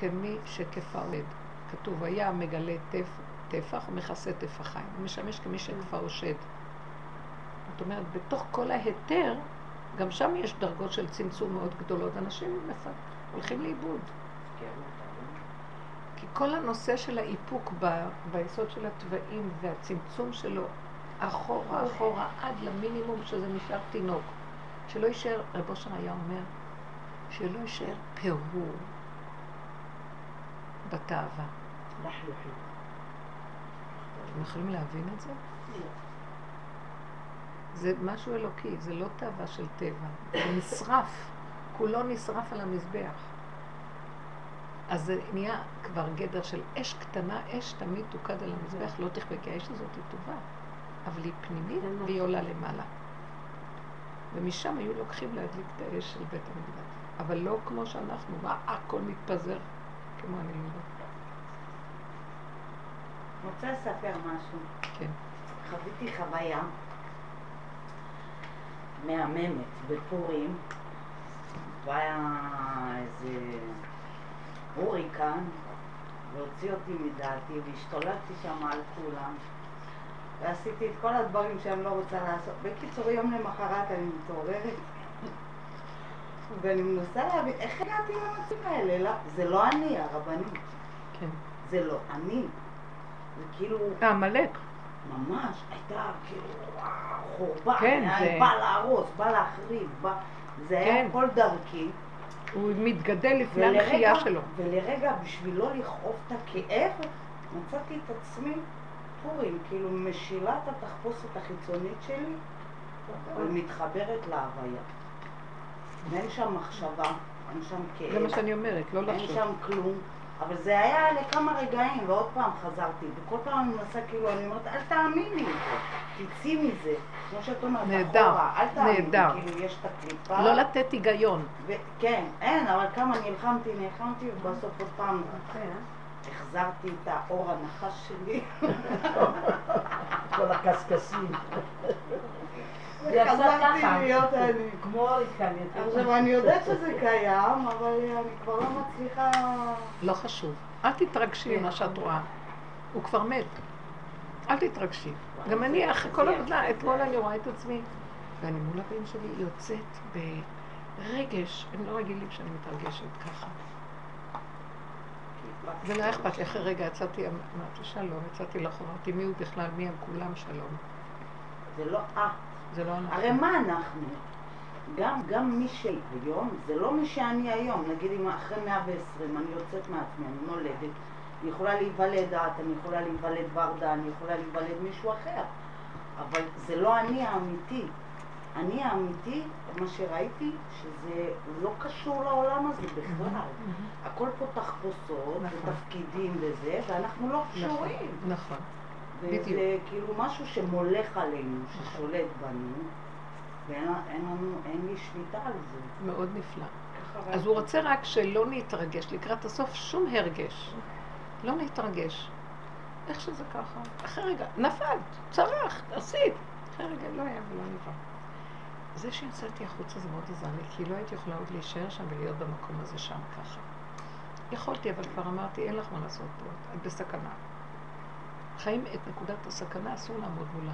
כמי שכפרד. כתוב, היה מגלה טף, טפח ומכסה טפחיים. הוא משמש כמי שכפר שד. זאת אומרת, בתוך כל ההיתר, גם שם יש דרגות של צמצום מאוד גדולות. אנשים מפ... הולכים לאיבוד. כי כל הנושא של האיפוק ב... ביסוד של התוואים והצמצום שלו אחורה, אחורה, עד למינימום שזה נשאר תינוק. שלא יישאר, רב אושר היה אומר, שלא יישאר פירור בתאווה. אתם יכולים להבין את זה? זה משהו אלוקי, זה לא תאווה של טבע, זה נשרף, כולו נשרף על המזבח. אז זה נהיה כבר גדר של אש קטנה, אש תמיד תוקד על המזבח, לא תכבה, כי האש הזאת היא טובה, אבל היא פנימית והיא עולה למעלה. ומשם היו לוקחים להדליק את האש של בית המקדש. אבל לא כמו שאנחנו, מה, הכל מתפזר כמו אני לא יודעת. רוצה לספר משהו. כן. חוויתי חוויה מהממת בפורים, והיה איזה הוריקן, והוציא אותי מדעתי, והשתוללתי שם על כולם, ועשיתי את כל הדברים שאני לא רוצה לעשות. בקיצור, יום למחרת אני מתעוררת, ואני מנסה להבין איך הגעתי למצבים האלה, לא, זה לא אני, הרבנית, כן. זה לא אני. זה כאילו... העמלק. ממש, הייתה כאילו חורבן, כן, היה זה- בא להרוס, בא להחריב, בא... זה היה כן. כל דרכי. הוא מתגדל לפני המחייה שלו. ולרגע, בשביל לא לכאוב את הכאב, מצאתי את עצמי פורים, כאילו משילה את התחפושת החיצונית שלי ומתחברת להוויה. ואין שם מחשבה, אין שם כאב. זה מה שאני אומרת, לא אין לחשוב. שם כלום, אבל זה היה לכמה רגעים, ועוד פעם חזרתי, וכל פעם אני מנסה, כאילו, אני אומרת, אל תאמיני, תצאי מזה, כמו שאת אומרת, נהדר, אל תאמיני, נהדר. כאילו, יש את הקליפה, לא לתת היגיון. ו- כן, אין, אבל כמה נלחמתי, נלחמתי, ובסוף עוד פעם כן, החזרתי את האור הנחש שלי, כל הקשקשים. ככה. להיות אני. כמו אוריקן יצא. עכשיו, אני יודעת שזה קיים, אבל אני כבר לא מצליחה... לא חשוב. אל תתרגשי ממה שאת רואה. הוא כבר מת. אל תתרגשי. גם אני, אחרי כל עבודה, אתמול אני רואה את עצמי, ואני מול הבן שלי יוצאת ברגש, הם לא רגילים שאני מתרגשת ככה. ולא היה אכפת לי, אחרי רגע יצאתי, אמרתי שלום, יצאתי לאחור, אמרתי מי הוא בכלל, מי הם כולם, שלום. זה לא את. זה לא אנחנו. הרי מה אנחנו? גם, גם מי שהיום, זה לא מי שאני היום. נגיד אם אחרי 120 אני יוצאת מעצמי, אני נולדת, אני יכולה להיוולד את, אני יכולה להיוולד ורדה, אני יכולה להיוולד מישהו אחר. אבל זה לא אני האמיתי. אני האמיתי, מה שראיתי, שזה לא קשור לעולם הזה בכלל. הכל פה תחפושות נכון. ותפקידים וזה, ואנחנו לא קשורים. נכון. וזה בדיוק. כאילו משהו שמולך עלינו, ששולט בנו, ואין אין לנו, אין לי שליטה על זה. מאוד נפלא. אז הוא רוצה רק שלא נתרגש, לקראת הסוף שום הרגש. לא נתרגש. איך שזה ככה. אחרי רגע, נפלת, צרחת, עשית. אחרי רגע לא היה ולא נברא. זה שיצאתי החוצה זה מאוד עזר לי, כי לא הייתי יכולה עוד להישאר שם ולהיות במקום הזה שם ככה. יכולתי, אבל כבר אמרתי, אין לך מה לעשות פה, את בסכנה. חיים את נקודת הסכנה, אסור לעמוד מולה.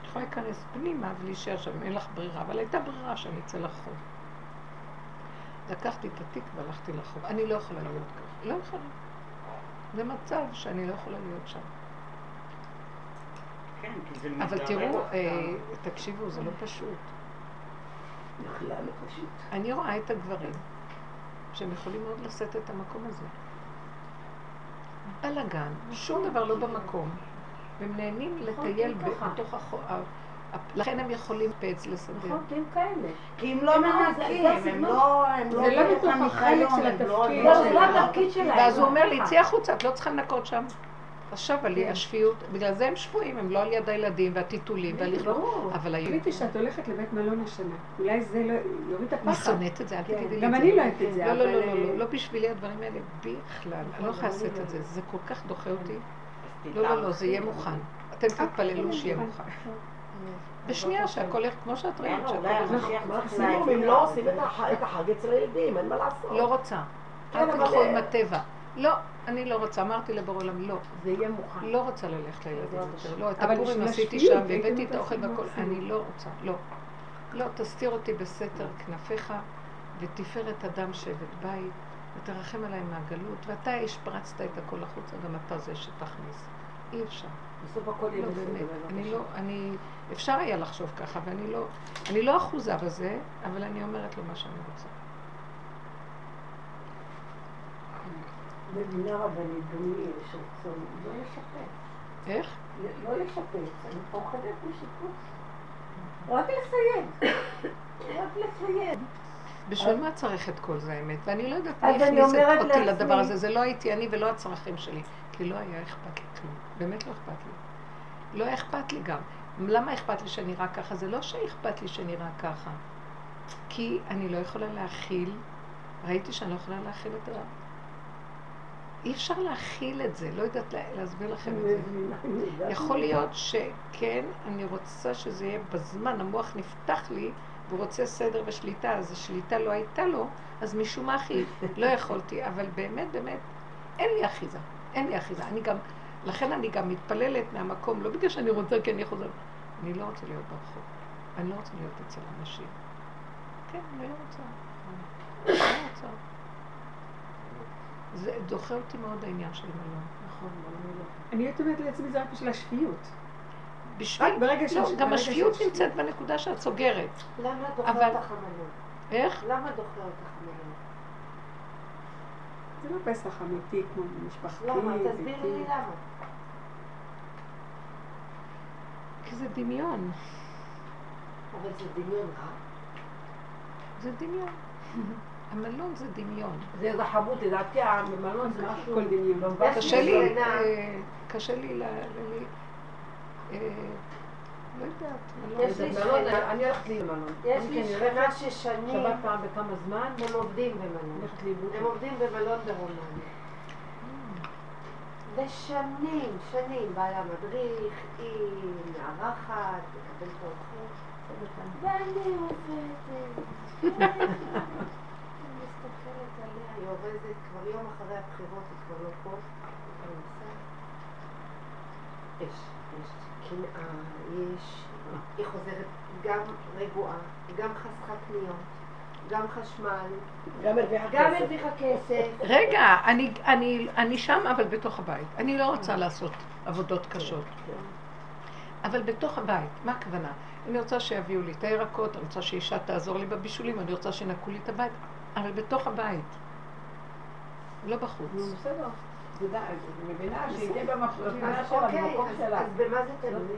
את יכולה להיכנס פנימה ולהישאר שם, אין לך ברירה, אבל הייתה ברירה שאני אצא לרחוב. לקחתי את התיק והלכתי לרחוב. אני לא יכולה להיות ככה. לא יכולה. זה מצב שאני לא יכולה להיות שם. כן, כי זה אבל תראו. אה, תקשיבו, זה לא פשוט. בכלל לא פשוט. אני רואה את הגברים שהם יכולים מאוד לשאת את המקום הזה. בלאגן, שום דבר לא במקום. והם נהנים לטייל כן. בתוך החור. לכן הם יכולים פץ לסדר. נכון, כי הם כאלה. כי הם לא לא- מנקים, זה הם. לא... זה לא הניקיון, החלק של לא- התפקיד. לא- לא, זה לא התפקיד שלהם. ואז הוא אומר לי. צאי החוצה, את לא צריכה לנקות שם. אז שווה לי כן. השפיות, בגלל זה הם שפויים, הם לא על יד הילדים והטיטולים והלכלוך. ברור. אבל היו... גיליתי שאת הולכת לבית מלון השנה. אולי זה לא יוריד את אני הפחד. שונאת את זה, אל כן. תגידי לי גם את אני זה. לא אוהבת את זה, לא, לא, אבל, לא, לא, אה, לא, לא בשבילי הדברים האלה בכלל. אני לא יכולה גם אני לשאת לא. את זה, זה כל כך דוחה אותי. אז לא, לא, לא. זה יהיה מוכן. אתם תתפללו שיהיה מוכן. בשנייה שהכל הולך כמו שאת ראית, שהכל אולי הולך. המשיח צריך מקסימום אם. לא עושים את הח- את החג אצל הילדים, אין מה לעשות. לא רוצה. כן, אל תלכו אה, עם הטבע. לא, אני לא רוצה. אמרתי לבור עולם, לא. זה יהיה מוכן. לא רוצה ללכת לילדים יותר. לא, את הפורים עשיתי שם, והבאתי את האוכל והכל. אני לא רוצה, לא. לא, תסתיר אותי בסתר כנפיך, ותפארת אדם שבט בית, ותרחם עליי מהגלות, ואתה השפרצת את הכל החוצה, גם אתה זה שתכניס. אי אפשר. בסוף הכל יהיה לא, בסדר. באמת. אני. לא, אני, אפשר היה לחשוב ככה, ואני לא, אני לא אחוזה בזה, אבל אני אומרת לו מה שאני רוצה. במדינה רבנית, לי יש רצון לא לשפץ. איך? לא לשפץ, אני פוחדת משיפוץ. רק לסייד. רק לסייד. בשביל מה צריך את כל זה האמת? ואני לא יודעת מי הכניס אותי לדבר הזה, זה לא הייתי אני ולא הצרכים שלי, כי לא היה אכפת לי כלום, באמת לא אכפת לי. לא היה אכפת לי גם. למה אכפת לי שנראה ככה? זה לא שאכפת לי שנראה ככה, כי אני לא יכולה להכיל, ראיתי שאני לא יכולה להכיל את ה... אי אפשר להכיל את זה, לא יודעת לה- להסביר לכם את זה. יכול להיות שכן, אני רוצה שזה יהיה בזמן, המוח נפתח לי, והוא רוצה סדר ושליטה, אז השליטה לא הייתה לו, אז משום מה הכי לא יכולתי, אבל באמת, באמת, אין לי אחיזה, אין לי אחיזה. אני גם, לכן אני גם מתפללת מהמקום, לא בגלל שאני רוצה, כי אני חוזרת. אני לא רוצה להיות ברחוב, אני לא רוצה להיות אצל אנשים. כן, אני לא רוצה. אני לא רוצה. זה דוחה אותי מאוד העניין של מלון. נכון, אני לא. אני הייתי אומרת לעצמי, זה רק בשביל השפיות. בשביל, ברגע לא, גם ברגע השפיות של- נמצאת בנקודה שאת סוגרת. למה דוחה אבל- אותך המלון? איך? למה דוחה אותך המלון? זה לא פסח אמיתי כמו משפחתי. למה? תסבירי לי למה. כי זה דמיון. אבל זה דמיון רע. זה דמיון. המלון זה דמיון. זה איזה חמוד, לדעתי המלון זה משהו... הכל דמיון. לא קשה לי. אה, קשה לי ל... אה, לא יודעת, זה מלון. אני הולכת לי למלון. יש לי שכנה ששנים שבת פעם בכמה זמן, הם עובדים במלון. הם עובדים במלון ברומניה. ושנים, שנים, בעלה מדריך, היא מארחת, מקבל את האורחים. ואני עובדת. אני היא אורזת, כבר יום אחרי הבחירות, היא כבר לא פה, כבר נוסעת. יש, יש קנאה, יש, היא חוזרת גם רגועה, גם חסכה קניות, גם חשמל, גם הרוויחה גם כסף. הרוויחה כסף. רגע, אני, אני, אני שם, אבל בתוך הבית. אני לא רוצה לעשות עבודות קשות. אבל בתוך הבית, מה הכוונה? אני רוצה שיביאו לי את הירקות, אני רוצה שאישה תעזור לי בבישולים, אני רוצה שינקו לי את הבית, אבל בתוך הבית. לא נו, בחוץ. בסדר. את יודעת, את מבינה שהיא תהיה במחשבה שלה, אוקיי, במקום אז- שלה. אז במה זה תלוי?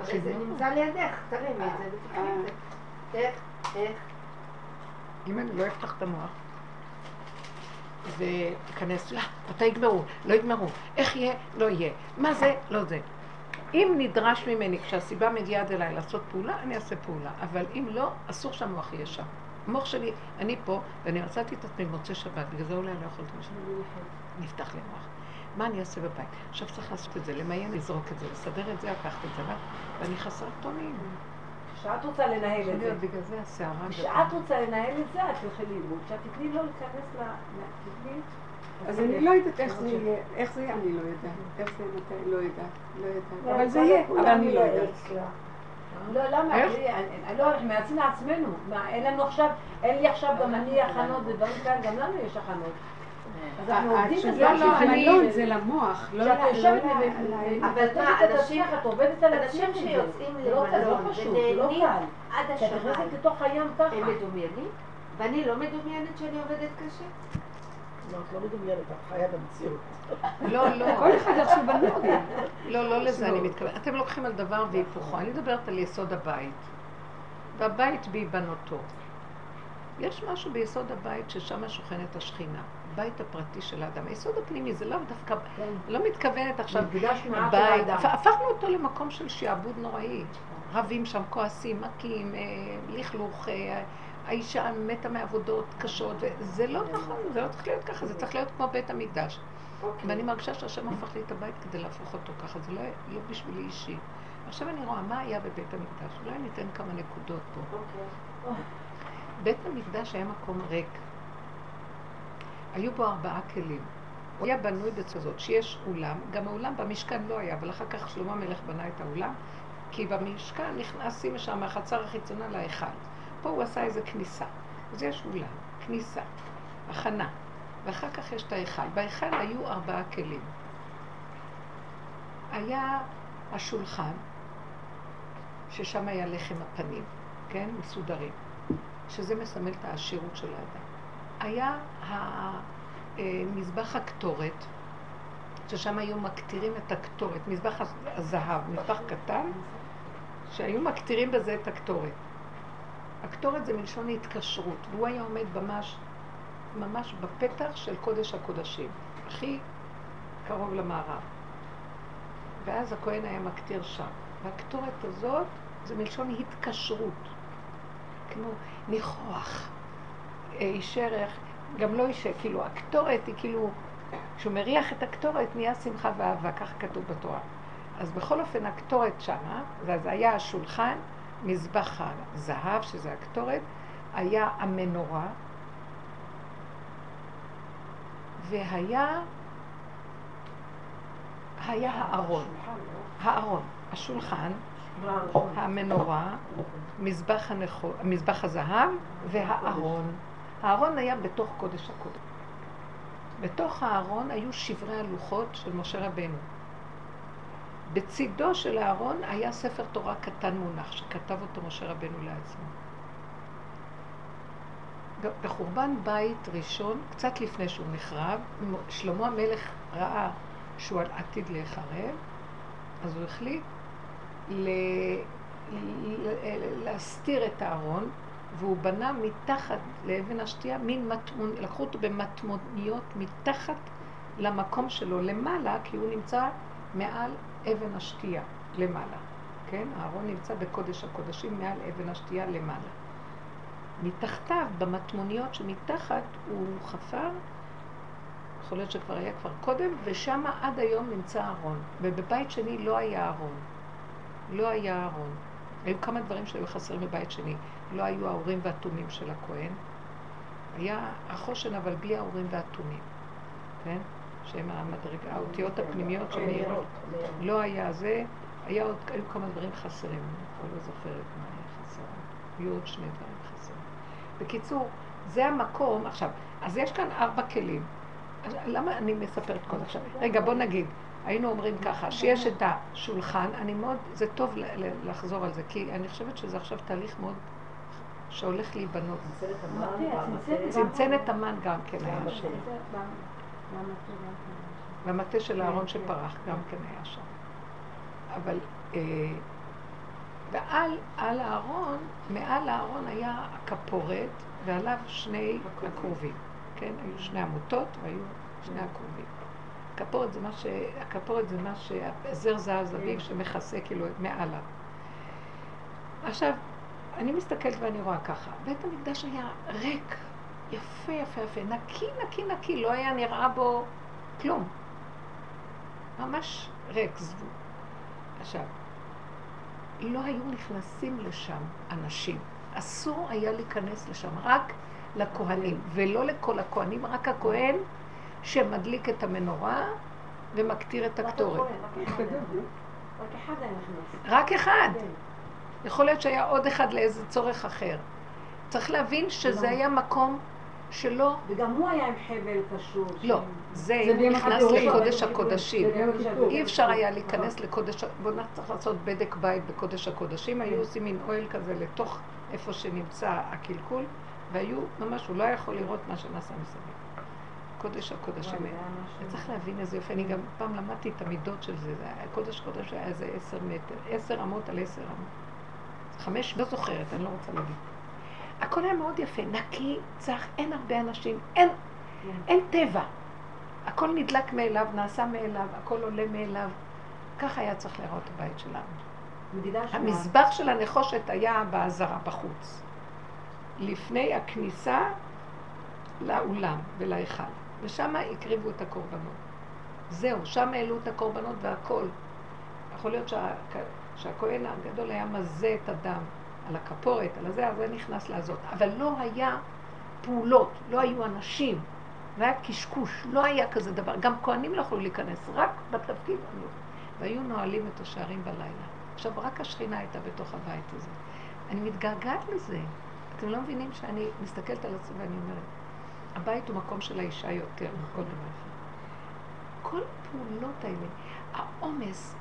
הרי זה נמצא לידך, תרימי את זה ותקחי את זה. איך, איך, אם אני לא אפתח את המוח ואכנס, לא, מתי יגמרו? לא יגמרו. איך יהיה? לא יהיה. מה זה? לא זה. אם נדרש ממני, כשהסיבה מגיעה עד אליי לעשות פעולה, אני אעשה פעולה. אבל אם לא, אסור שהמוח יהיה שם. המוח שלי, אני פה, ואני מצאתי את עצמי במוצאי שבת, בגלל זה אולי לא יכולתי לשם. נפתח לי המוח. מה אני אעשה בבית? עכשיו צריך לעשות את זה, למיין, לזרוק את זה, לסדר את זה, לקחת את זה, ואני חסרת אונים. כשאת רוצה לנהל את זה, בגלל זה הסערה כשאת רוצה לנהל את זה, את תלכי ללמוד. כשאת תתני לו להיכנס ל... תתני... אז אני לא יודעת איך זה יהיה, איך זה יהיה, אני לא יודעת. איך זה יהיה, לא יודעת, לא יודעת. לא, אבל זה יהיה, אבל אני לא יודעת. לא, למה? אני לא, אנחנו מייעצים לעצמנו. מה, אין לנו עכשיו, אין לי עכשיו גם אני הכנות ודברים כאלה, גם לנו יש הכנות. אז אנחנו עובדים בזה. התשובה לא, אני- המלון זה למוח, לא יושבת לא אבל מה, אנשים- אנשים. שיוצאים לא- לא למלון לא ונהנים. עד כי את נכנסת השמיים, לתוך הים ככה. הם מדומיינים? ואני לא מדומיינת שאני עובדת קשה? לא, את לא מדומיינת, את חיה במציאות. לא, לא. כל אחד איך שהוא בנוי. לא, לא לזה אני מתכוונת. אתם לוקחים על דבר והיפוכו. אני מדברת על יסוד הבית. והבית בהיבנותו. יש משהו ביסוד הבית ששם שוכנת השכינה. בית הפרטי של האדם. היסוד הפנימי זה לאו דווקא, כן. לא מתכוונת עכשיו, הבית. הפ- הפכנו אותו למקום של שעבוד נוראי. רבים שם, כועסים, מכים, אה, לכלוך, אה, האישה מתה מעבודות קשות, וזה לא נכון, זה לא צריך להיות ככה, זה צריך להיות כמו בית המקדש. אוקיי. ואני מרגישה שהשם הפך לי את הבית כדי להפוך אותו ככה, זה לא, לא בשבילי אישי. עכשיו אני רואה מה היה בבית המקדש, אולי ניתן כמה נקודות פה. אוקיי. בית המקדש היה מקום ריק. היו בו ארבעה כלים. הוא היה בנוי בצורה הזאת, שיש אולם, גם האולם במשכן לא היה, אבל אחר כך שלמה המלך בנה את האולם, כי במשכן נכנסים משם מהחצר החיצונה להיכל. פה הוא עשה איזה כניסה. אז יש אולם, כניסה, הכנה, ואחר כך יש את ההיכל. בהיכל היו ארבעה כלים. היה השולחן, ששם היה לחם הפנים, כן? מסודרים. שזה מסמל את העשירות של האדם. היה ה- אה, הקטורת, ששם היו מקטירים את הקטורת, מזבח הז- הזהב, מזבח קטן, שהיו מקטירים בזה את הקטורת. הקטורת זה מלשון התקשרות, והוא היה עומד ממש, ממש בפתח של קודש הקודשים, הכי קרוב למערב. ואז הכהן היה מקטיר שם. והקטורת הזאת זה מלשון התקשרות. כמו ניחוח, אה, איש ערך, גם לא אישה, כאילו, הקטורת היא כאילו, כשהוא מריח את הקטורת נהיה שמחה ואהבה, ככה כתוב בתורה. אז בכל אופן הקטורת שמה, ואז היה השולחן, מזבח הזהב, שזה הקטורת, היה המנורה, והיה היה הארון. הארון, השולחן, המנורה, מזבח, הנכו, מזבח הזהב והארון. הארון היה בתוך קודש הקודש. בתוך הארון היו שברי הלוחות של משה רבנו. בצידו של הארון היה ספר תורה קטן מונח, שכתב אותו משה רבנו לעצמו. בחורבן בית ראשון, קצת לפני שהוא נחרב, שלמה המלך ראה שהוא עתיד להיחרב, אז הוא החליט ל... להסתיר את הארון, והוא בנה מתחת לאבן השתייה מין מטמון, לקחו אותו במטמוניות מתחת למקום שלו למעלה, כי הוא נמצא מעל אבן השתייה למעלה. כן? הארון נמצא בקודש הקודשים מעל אבן השתייה למעלה. מתחתיו, במטמוניות שמתחת, הוא חפר, יכול להיות שכבר היה כבר קודם, ושם עד היום נמצא ארון. ובבית שני לא היה ארון. לא היה ארון. היו כמה דברים שהיו חסרים בבית שני. לא היו האורים והתומים של הכהן. היה החושן, אבל בלי האורים והתומים. כן? שהם המדרגה, האותיות הפנימיות שמאירות. לא היה זה, היה עוד, היו כמה דברים חסרים. אני לא זוכרת מה היה חסר. היו עוד שני דברים חסרים. בקיצור, זה המקום, עכשיו, אז יש כאן ארבע כלים. למה אני מספרת כל עכשיו? רגע, בוא נגיד, היינו אומרים ככה, שיש את השולחן, אני מאוד, זה טוב לחזור על זה, כי אני חושבת שזה עכשיו תהליך מאוד שהולך להיבנות. צנצנת המן גם כן היה שם. והמטה של הארון שפרח גם כן היה שם. אבל, אה, ועל על הארון, מעל הארון היה הכפורת, ועליו שני הכרובים. כן? היו שני עמותות והיו שני הכרובים. הכפורת זה מה ש... הכפורת זה מה ש... זר זהב זביב שמכסה כאילו מעלה. עכשיו, אני מסתכלת ואני רואה ככה, בית המקדש היה ריק, יפה יפה יפה, נקי נקי נקי, לא היה נראה בו כלום. ממש ריק, זבוב. עכשיו, לא היו נכנסים לשם אנשים. אסור היה להיכנס לשם, רק לכהנים, ולא לכל הכהנים, רק הכהן שמדליק את המנורה ומקטיר את הקטורת. רק אחד היה נכנס. רק אחד. יכול להיות שהיה עוד אחד לאיזה צורך אחר. צריך להבין שזה היה מקום שלא... וגם הוא היה עם חבל קשור. לא, זה נכנס לקודש הקודשים. אי אפשר היה להיכנס לקודש... בואו צריך לעשות בדק בית בקודש הקודשים. היו עושים מין אוהל כזה לתוך איפה שנמצא הקלקול, והיו, ממש, הוא לא יכול לראות מה שנעשה מסביב. קודש הקודשים. וצריך להבין איזה יופי, אני גם פעם למדתי את המידות של זה, קודש קודש היה איזה עשר מטר, עשר אמות על עשר אמות. חמש, לא זוכרת, אני לא רוצה להגיד. הכל היה מאוד יפה, נקי, צח, אין הרבה אנשים, אין, אין טבע. הכל נדלק מאליו, נעשה מאליו, הכל עולה מאליו. ככה היה צריך לראות הבית שלנו. המזבח של הנחושת היה בעזרה בחוץ. לפני הכניסה לאולם ולהיכל, ושם הקריבו את הקורבנות. זהו, שם העלו את הקורבנות והכל. יכול להיות שה, שהכהן הגדול היה מזה את הדם על הכפורת, על הזה, אז זה נכנס לעזות. אבל לא היה פעולות, לא היו אנשים, זה היה קשקוש, לא היה כזה דבר. גם כהנים לא יכולו להיכנס, רק בתפקיד והיו נועלים את השערים בלילה. עכשיו, רק השכינה הייתה בתוך הבית הזה. אני מתגעגעת לזה. אתם לא מבינים שאני מסתכלת על עצמי ואני אומרת, הבית הוא מקום של האישה יותר מכל דבר. כל הפעולות האלה, העומס,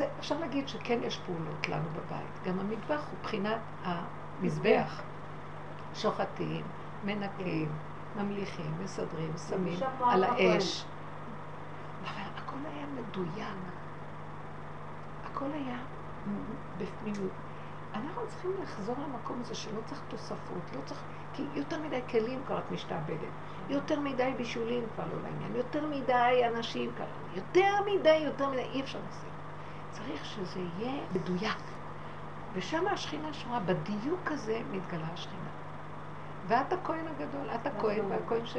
זה, אפשר להגיד שכן יש פעולות לנו בבית. גם המטבח הוא בחינת המזבח. שוחטים, מנקים, ממליכים, מסדרים, שמים על האש. אבל הכל היה מדויק. הכל היה בפנימיות. אנחנו צריכים לחזור למקום הזה שלא צריך תוספות, לא צריך, כי יותר מדי כלים כבר את משתעבדת, יותר מדי בישולים כבר לא לעניין, יותר מדי אנשים כבר, יותר מדי, יותר מדי, אי אפשר לעשות. צריך שזה יהיה מדויק. ושם השכינה שורה, בדיוק הזה מתגלה השכינה. ואת הכהן הגדול, את הכהן והכהן ש...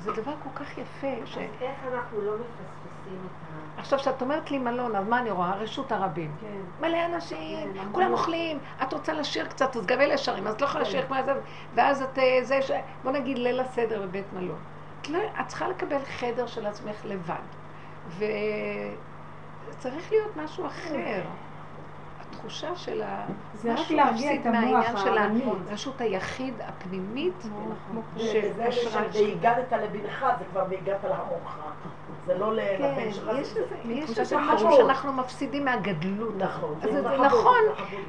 זה דבר כל כך יפה, ש... אז איך אנחנו לא מפספסים את ה... עכשיו, כשאת אומרת לי מלון, אז מה אני רואה? רשות הרבים. כן. מלא אנשים, כן, כולם. אוכלים, את רוצה לשיר קצת, אז גם אלה שרים, אז את לא יכולה לשיר כמו זה, ואז את אה, זה, ש... בוא נגיד ליל הסדר בבית מלון. את, לא, את צריכה לקבל חדר של עצמך לבד, וצריך להיות משהו אחר. התחושה של ה... זה רק משהו להרגיע את המוח מהעניין של העממי. הרשות היחיד הפנימית, וזה שהגדת לבנך, זה כבר והגעת לעמך. זה לא כן, לבן שלך. יש זה- איזה- משהו. שאנחנו מפסידים מהגדלות. נכון. זה נכון.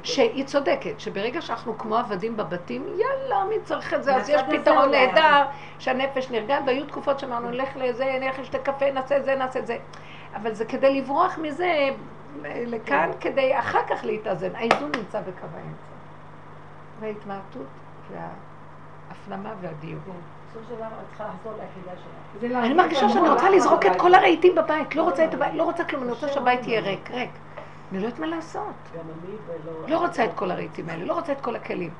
שהיא צודקת, שברגע שאנחנו כמו עבדים בבתים, יאללה, מי צריך את זה? אז יש פתרון אולי. נהדר, שהנפש נרגעת, והיו תקופות שאמרנו, נלך לזה, נלך לשתי קפה, נעשה את זה, נעשה את זה. אבל זה כדי לברוח מזה לכאן, כדי אחר כך להתאזן. האיזון נמצא בקו האמצע. וההתמעטות וההפנמה והדיוק. זה אני מרגישה את שאני. רוצה לזרוק את כל הרהיטים בבית, לא רוצה את הבית, לא רוצה כלום, אני רוצה שהבית יהיה ריק, ריק. אני לא יודעת מה לעשות. לא רוצה את כל הרהיטים האלה, לא רוצה את כל הכלים.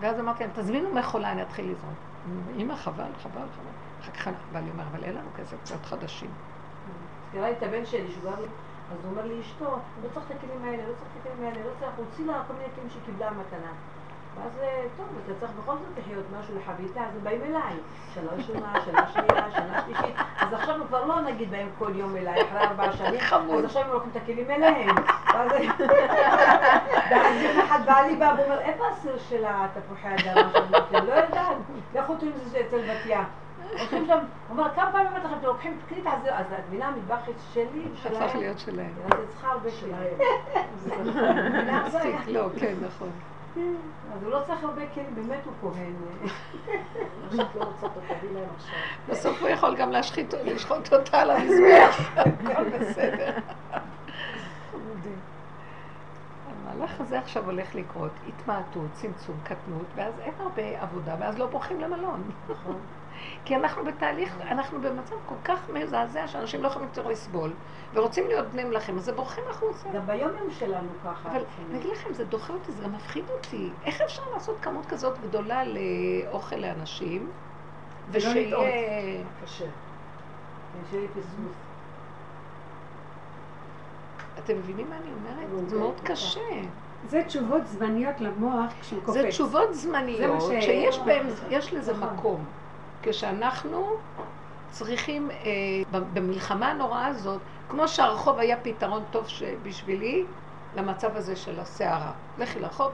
ואז אמרתי להם, תזמינו מכולה, אני אתחיל לזרוק. אמא, חבל, חבל, חבל. אחר כך לי אומר, אבל אין לנו כסף קצת חדשים. לי את הבן שלי, שהוא גר לי, אז הוא אומר לי, אשתו, לא צריך את הכלים האלה, לא צריך את הכלים האלה, לא צריך, הוא הוציא לה כל מיני כלים שהיא קיבלה מתנה. ואז, אה, טוב, אתה צריך בכל זאת לחיות משהו לחביתה, אז הם באים אליי. שנה ראשונה, שנה שנייה, שנה שלישית. אז עכשיו הם כבר לא נגיד באים כל יום אליי, אחרי ארבע שנים. חמוד. אז עכשיו הם לוקחים את הכלים אליהם. ואז יום אחד בעלי בא ואומר, איפה הסיר של התפוחי אדמה לא יודעת, לכו תראו אם זה אצל בתיה. הולכים שם, הוא אומר, כמה פעמים אמרתי לכם, אתם לוקחים כלי תחזיר, אז את מבינה, המטבח שלי, שלהם, הפך להיות שלהם. אז את צריכה הרבה. מבינה? זה. מצחיק, לא, כן, נכון. אז הוא לא צריך הרבה כלים, באמת הוא כהן. בסוף הוא יכול גם להשחית, לשחוט אותה על המזבח. הכל בסדר. המהלך הזה עכשיו הולך לקרות, התמעטות, צמצום, קטנות, ואז אין הרבה עבודה, ואז לא בורחים למלון. כי אנחנו בתהליך, אנחנו במצב כל כך מזעזע, שאנשים לא יכולים יותר לסבול, ורוצים להיות בני מלכים, אז הם בורחים החוצה. גם ביום יום שלנו ככה. אבל אני אגיד לכם, זה דוחה אותי, זה גם מפחיד אותי. איך אפשר לעשות כמות כזאת גדולה לאוכל לאנשים, ושיהיה... קשה. כן, שיהיה פספוס. אתם מבינים מה אני אומרת? זה מאוד קשה. זה תשובות זמניות למוח כשהוא קופץ. זה תשובות זה זמניות, שיש יש לזה נכון. מקום. כשאנחנו צריכים, אה, במלחמה הנוראה הזאת, כמו שהרחוב היה פתרון טוב בשבילי, למצב הזה של הסערה. לכי לרחוב,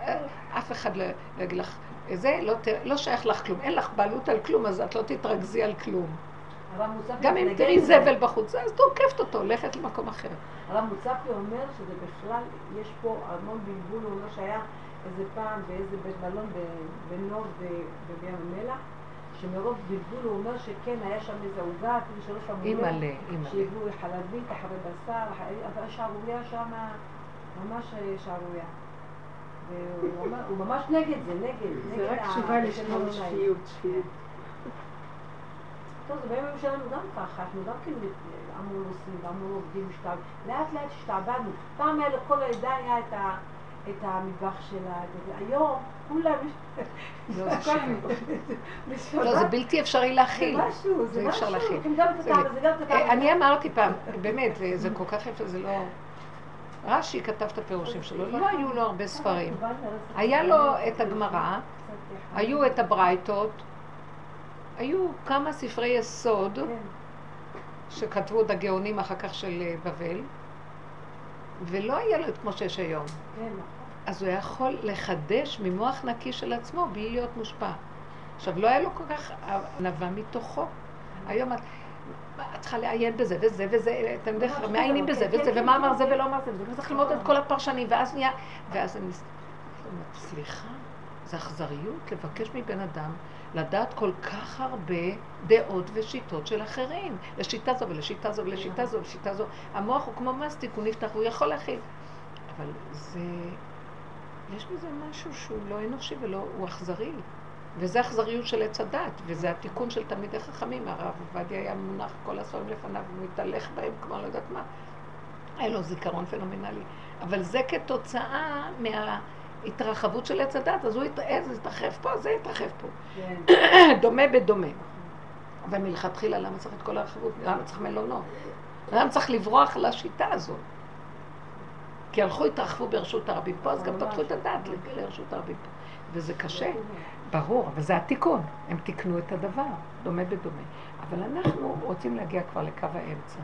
אה, אף אחד לא לא יגיד לך, זה לא, ת- לא שייך לך כלום, אין לך בעלות על כלום, אז את לא תתרכזי על כלום. גם אם תראי. זבל בחוץ, אז תוקפת אותו, הולכת למקום אחר. הרב מוצפי אומר שזה בכלל, יש פה המון בלבול, הוא אומר שהיה איזה פעם באיזה בית מלון בנוב ובים המלח, שמרוב בלבול הוא אומר שכן, היה שם איזה עוגה, אפילו שלא שמו לב, אימא'לה, אימא'לה. שהביאו חלבית, אחרי בשר, אבל שערורייה שם, ממש שערורייה. והוא ממש נגד זה, נגד. זה רק תשובה לשמור. שפיות, שפיות. טוב, זה בימים שלנו גם ככה, אנחנו גם כן המון עושים והמון עובדים. לאט לאט השתעבדנו. פעם היה לכל העדה היה את ה... את המטבח שלה, זה. היום כולם... לא, זה הכל שקר. לא, זה בלתי אפשרי להכיל. זה משהו, זה זה משהו. זה אה. אני אמרתי פעם, באמת, וזה כל כך יפה, זה לא... רש"י כתב את הפירושים שלו, לא היו לו הרבה ספרים. היה לו את הגמרא, היו את הברייתות, היו כמה ספרי יסוד כן, שכתבו את הגאונים אחר כך של אה, בבל, ולא היה לו את כמו שיש היום. כן. אז הוא יכול לחדש ממוח נקי של עצמו בלי להיות מושפע. עכשיו, לא היה לו כל כך ענווה מתוכו. היום את, את צריכה לעיין בזה וזה וזה, אתם בדרך כלל מעיינים בזה וזה, ומה אמר זה ולא אמר זה, וצריך ללמוד את כל הפרשנים, ואז נהיה, ואז אני סליחה, זה אכזריות לבקש מבן אדם לדעת כל כך הרבה דעות ושיטות של אחרים, לשיטה זו ולשיטה זו ולשיטה זו ולשיטה זו. המוח הוא כמו מסטיק, הוא נפתח, הוא יכול להכיל. אבל זה... יש בזה משהו שהוא לא אנושי ולא, הוא אכזרי. וזה אכזריות של עץ הדת, וזה התיקון של תלמידי חכמים. הרב עובדיה היה מונח כל הספרים לפניו, הוא מתהלך בהם כמו לא יודעת מה. היה לו זיכרון פנומנלי. אבל זה כתוצאה התרחבות של עץ הדת, אז הוא יתעז, יתרחב פה, זה יתרחב פה. כן. דומה בדומה. אבל מלכתחילה, למה צריך את כל הרחבות? למה צריך מלונות? למה צריך לברוח לשיטה הזאת? כי הלכו, התרחבו ברשות הרבים פה, אז גם פתחו את הדת לרשות הרבים פה. וזה קשה, ברור, אבל זה התיקון. הם תיקנו את הדבר, דומה בדומה. אבל אנחנו רוצים להגיע כבר לקו האמצע.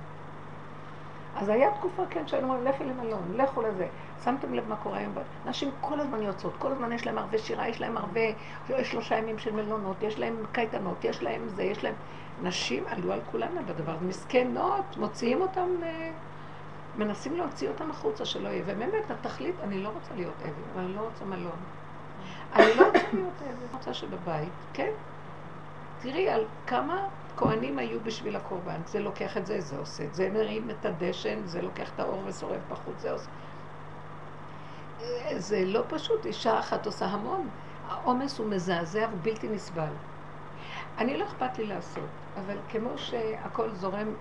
אז היה תקופה, כן, שהיינו אומרים, לכי למלון, לכו לזה. שמתם לב מה קורה היום? נשים כל הזמן יוצאות, כל הזמן יש להם הרבה שירה, יש להם הרבה, יש שלושה ימים של מלונות, יש להם קייטנות, יש להם זה, יש להם... נשים עלו על כולנה בדבר, מסכנות, מוציאים אותם, אה, מנסים להוציא אותם החוצה, שלא יהיה. ובאמת, התכלית, אני לא רוצה להיות עבד, אבל אני לא רוצה מלון. אני לא רוצה להיות עבד, אני רוצה שבבית, כן. תראי על כמה כהנים היו בשביל הקורבן. זה לוקח את זה, זה עושה את זה, מרים את הדשן, זה לוקח את האור ושורף בחוץ, זה עושה. זה לא פשוט, אישה אחת עושה המון. העומס הוא מזעזע ובלתי נסבל. אני לא אכפת לי לעשות, אבל כמו שהכל זורם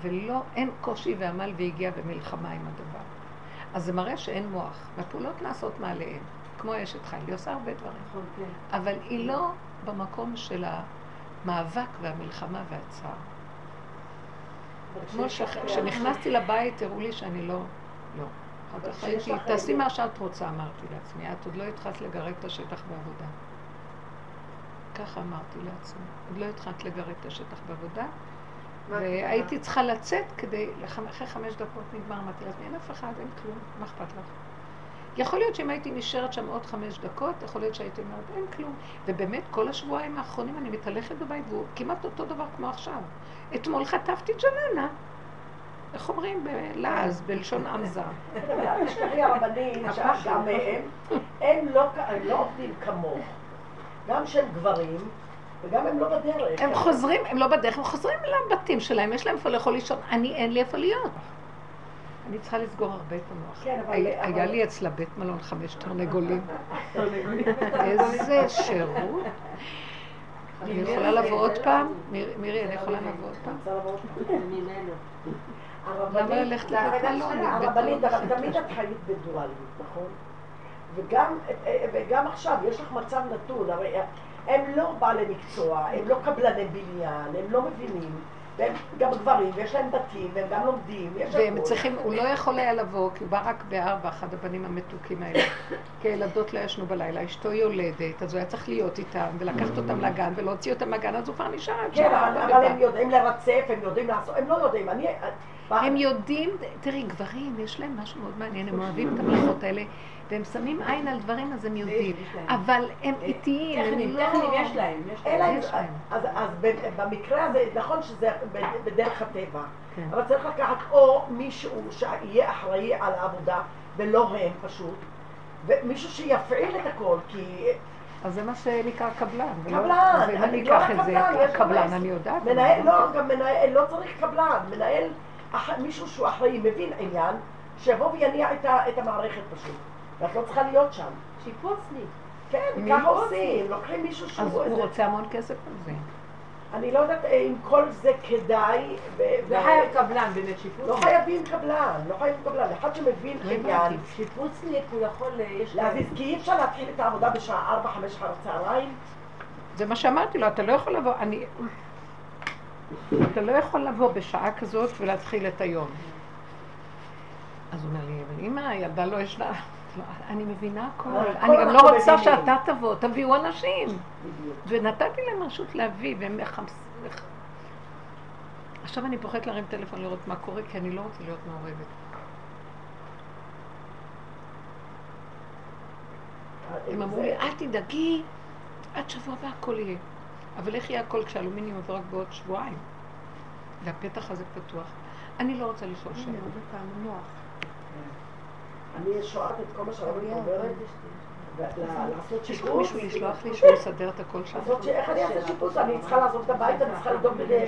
ולא, אין קושי ועמל והגיע במלחמה עם הדבר. אז זה מראה שאין מוח, והפעולות נעשות מעליהן, כמו אשת חיל, היא עושה הרבה דברים. נכון, כן. אבל היא לא במקום של המאבק והמלחמה והצער. כמו שכשנכנסתי לבית הראו לי שאני לא, לא. אחר כך הייתי, תעשי מה שאת רוצה, אמרתי לעצמי. את עוד לא התחלת לגרד את השטח בעבודה. ככה אמרתי לעצמי. עוד לא התחלת לגרד את השטח בעבודה. והייתי צריכה לצאת כדי, אחרי חמש דקות נגמר, אמרתי לעצמי, אין אף אחד, אין כלום, מה אכפת לך? יכול להיות שאם הייתי נשארת שם עוד חמש דקות, יכול להיות שהייתי אומרת, אין כלום. ובאמת, כל השבועיים האחרונים אני מתהלכת בבית, והוא כמעט אותו דבר כמו עכשיו. אתמול חטפתי ג'ננה. איך אומרים בלעז, בלשון עם זר. אל תשכחי הרבנים, גם הם, הם לא הם לא עובדים כמוך. גם שהם גברים, וגם הם לא בדרך. הם חוזרים, הם לא בדרך, הם חוזרים לבתים שלהם, יש להם איפה לאכול לישון. אני, אין לי איפה להיות. אני צריכה לסגור הרבה את המוח. כן, אבל- היה היה לי אצלה בית מלון חמש תרנגולים. איזה שירות. אני יכולה לבוא עוד פעם? מיר- מירי, אני יכולה לבוא עוד פעם? רוצה לבוא עוד פעם? למה ללכת לבית מלון? הרבנית, אבל תמיד את חיית בדואליות, נכון? וגם, וגם עכשיו, יש לך מצב נתון, הרי הם לא בעלי מקצוע, הם לא קבלני בניין, הם לא מבינים, והם גם גברים, ויש להם בתים, והם גם לומדים, יש והם הכול. צריכים, הוא לא יכול היה לבוא, כי הוא בא רק בארבע, אחד הבנים המתוקים האלה. כי הילדות לא ישנו בלילה, אשתו יולדת, אז הוא היה צריך להיות איתם, ולקחת אותם לגן, ולהוציא אותם מהגן, אז הוא כבר נשאר כן, אבל. הם יודעים לרצף, הם יודעים לעשות, הם לא יודעים, אני... הם יודעים, תראי, גברים, יש להם משהו מאוד מעניין, הם אוהבים את המלאכות האלה, והם שמים עין על דברים, אז הם יודעים. אבל הם איטיים, הם לא... טכניים יש להם, יש להם. אז, במקרה הזה, נכון שזה בדרך הטבע, כן. אבל צריך לקחת או מישהו שיהיה אחראי על העבודה, ולא הם פשוט, ומישהו שיפעיל את הכל, כי אז זה מה שנקרא קבלן. קבלן, אז אם אני לא אקח את זה, קבלן, גם- אני יודעת. מנהל, לא, גם מנהל, לא צריך קבלן, מנהל, אח- מישהו שהוא אחראי, מבין עניין, שיבוא ויניע את, ה, את המערכת פשוט, ואת לא צריכה להיות שם. שיפוצניק. כן, מי? ככה עושים, לוקחים מישהו שהוא... אז הוא רוצה המון כסף על זה. אני לא יודעת אם כל זה כדאי, ו- חייב קבלן באמת, שיפוץ. לא חייבים קבלן, לא חייבים קבלן, אחד שמבין לא עניין. שיפוצניק הוא יכול, אה, יש להזיז, כי אי אפשר להתחיל את העבודה בשעה 4-5 אחר הצהריים, זה מה שאמרתי לו, אתה לא יכול לבוא, אני... אתה לא יכול לבוא בשעה כזאת ולהתחיל את היום. אז הוא אומר לי, אבל אמא, הילדה לא ישנה. אני מבינה הכל. אני גם לא רוצה. שאתה תבוא, תביאו אנשים. ונתתי להם רשות להביא, והם מחמסים. עכשיו אני פוחדת להרים טלפון לראות מה קורה, כי אני לא רוצה להיות מעורבת. הם אמרו לי, אל תדאגי, עד שבוע הבא הכל יהיה. אבל איך יהיה הכל כשהאלומיניום עובר רק בעוד שבועיים? והפתח הזה פתוח. אני לא רוצה לשאול פעם מוח. אני שואלת את כל מה שהרבנית אומרת, לעשות יש שיפוץ, לו מישהו לשלוח לי שהוא יסדר את הכל שם? איך אני אעשה שיפוץ? אני צריכה לעזוב את הבית, אני צריכה לדאוג את לדירה.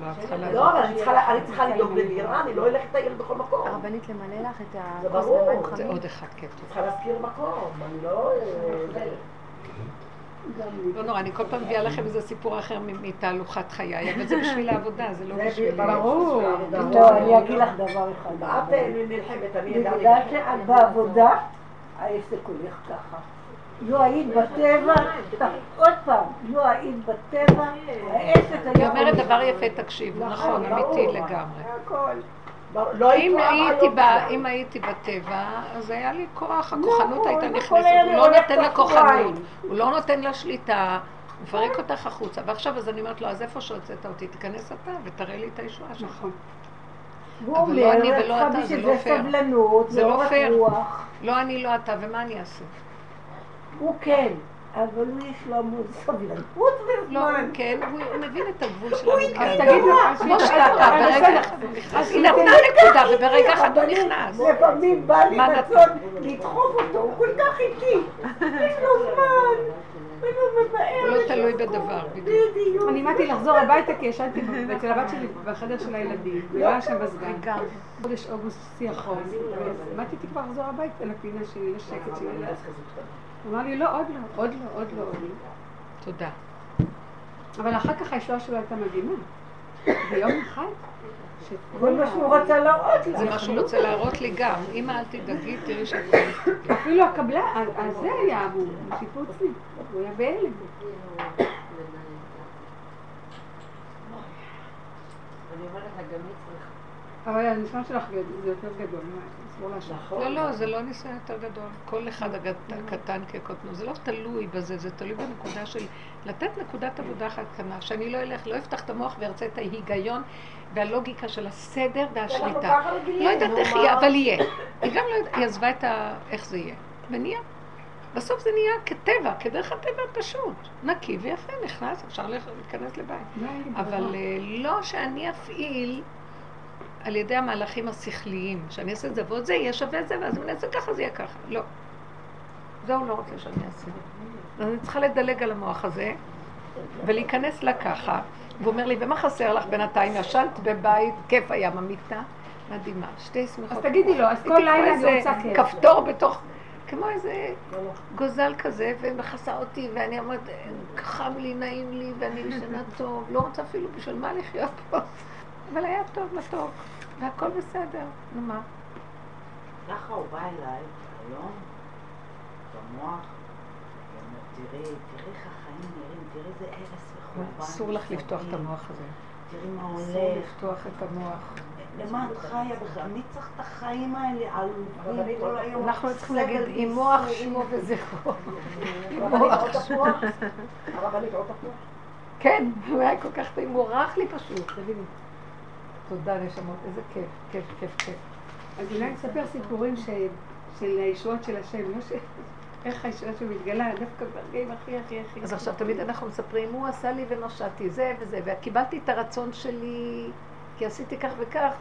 לא, את צריכה לעשות. לא, אבל אני צריכה- לדאוג לדירה, אני לא אלך לטייל בכל מקום. הרבנית למלא לך את זה הכוס. במים זה חמים. עוד אחד כיף. צריכה להזכיר מקום, אני לא... לא נורא, אני כל פעם מביאה לכם איזה סיפור אחר מ- מתהלוכת חיי, אבל זה בשביל העבודה, זה לא בשביל... ברור. לא, אני אגיד לך דבר אחד. את נלחמת, אני בגלל ידעתי. שאת בעבודה, העסק הולך ככה. לא היית בטבע, עוד פעם, לא היית בטבע, העסק היא היה אומרת הולך. דבר יפה, תקשיבו, נכון, אמיתי לגמרי. לא היית אם הייתי, לא ב, קרה. אם הייתי בטבע, אז היה לי כוח, הכוחנות הייתה נכון, נכנסת, הוא לא נותן לה כוחנות. הוא לא נותן לה שליטה, הוא מפרק אותך החוצה. ועכשיו אז אני אומרת לו, אז איפה שהוצאת אותי, תיכנס אתה ותראה לי את הישועה שלך. נכון. הוא אבל לא אומר, אני ולא אתה, זה בשביל לא זה פייר. סבלנות, זה לא פייר. לא אני, לא אתה, ומה אני אעשה? הוא כן, אבל הוא יש לו המון סבלנות לא, וזמן. הוא כן, הוא הוא מבין את הגבול שלנו. אז כאן. תגידו, אז כמו אז- שאתה, אז ברגע בסדר. אחד הוא נכנס. אז הנה, הוא נקודה, וברגע אחד הוא נכנס. לפעמים בא לי? רצון לדחוף אותו, הוא כל כך איטי, יש לו זמן. הוא לא תלוי בדבר, בדיוק. אני באתי לחזור הביתה כי ישנתי אצל הבת שלי בחדר של הילדים, ולא שם בזמן. גם. חודש אוגוסט שיא החום, ובאתי כבר לחזור הביתה לפינה שלי, לשקט שלי. הוא אמר לי, לא, עוד לא, עוד לא, עוד לא, עוד לא. תודה. אבל אחר כך הישועה שלו הייתה מדהימה. ביום אחד, זה שכל מה שהוא רצה להראות לה. זה מה שהוא רוצה להראות לי גם. אמא, אל תדאגי, תראי שהכל מסתדר. אפילו הקבלן, הזה היה המום, השיפוצניק, הוא היה בהלם. אבל הנשמע שלך זה יותר גדול, נכון. לא, לא, זה לא ניסיון יותר גדול. כל אחד הגד- קטן כקוטנו. זה לא תלוי בזה, זה תלוי בנקודה של לתת נקודת עבודה אחת קטנה, שאני לא אלך, לא אפתח את המוח וארצה את ההיגיון והלוגיקה של הסדר והשליטה. לא יודעת איך? יהיה, אבל יהיה. היא גם לא יודעת, היא עזבה את ה... איך זה יהיה. ונהיה. בסוף זה נהיה כטבע, כדרך הטבע הפשוט. נקי ויפה, נכנס, אפשר להיכנס לבית. לא אבל. אה, לא שאני אפעיל על ידי המהלכים השכליים, שאני אעשה את זה ועוד זה יהיה שווה זה, ואז אם אני אעשה ככה זה יהיה ככה. לא. זה הוא לא רוצה שאני אעשה. אז אני צריכה לדלג על המוח הזה ולהיכנס לה ככה. והוא אומר לי, ומה חסר לך בינתיים? ישנת בבית, כיף היה במיטה, מדהימה, שתי שמחות. אז תגידי לו, אז כל לילה אני רוצה כיף. כפתור בתוך, כמו איזה גוזל כזה, ומכסה אותי, ואני אומרת, חם לי, נעים לי, ואני ישנה טוב, לא רוצה אפילו בשביל מה לחיות פה. אבל היה טוב מתוק, והכל בסדר, נו מה? ככה הוא בא אליי היום, במוח, ואומר, תראי, תראי איך החיים נראים, תראי איזה הרס וחורבן. אסור לך לפתוח את. המוח הזה. תראי מה אסור הולך. לפתוח את המוח. למה את חיה בכלל? מי צריך את החיים האלה? עלובים כל היום. אנחנו צריכים סבל להגיד, עם. מוח שמו וזכרו. הרבנית עוד תפוח? הרבנית עוד תפוח? כן, הוא היה כל כך טעים, הוא ערך לי פשוט, תגידי. תודה נשמות, איזה כיף, כיף, כיף, כיף. אז אולי נספר סיפורים של הישועות של השם, לא ש... איך הישועה שלו מתגלה, דווקא ברגעים הכי הכי הכי... אז עכשיו תמיד אנחנו מספרים, הוא עשה לי ונושעתי, זה וזה, וקיבלתי את הרצון שלי, כי עשיתי כך וכך,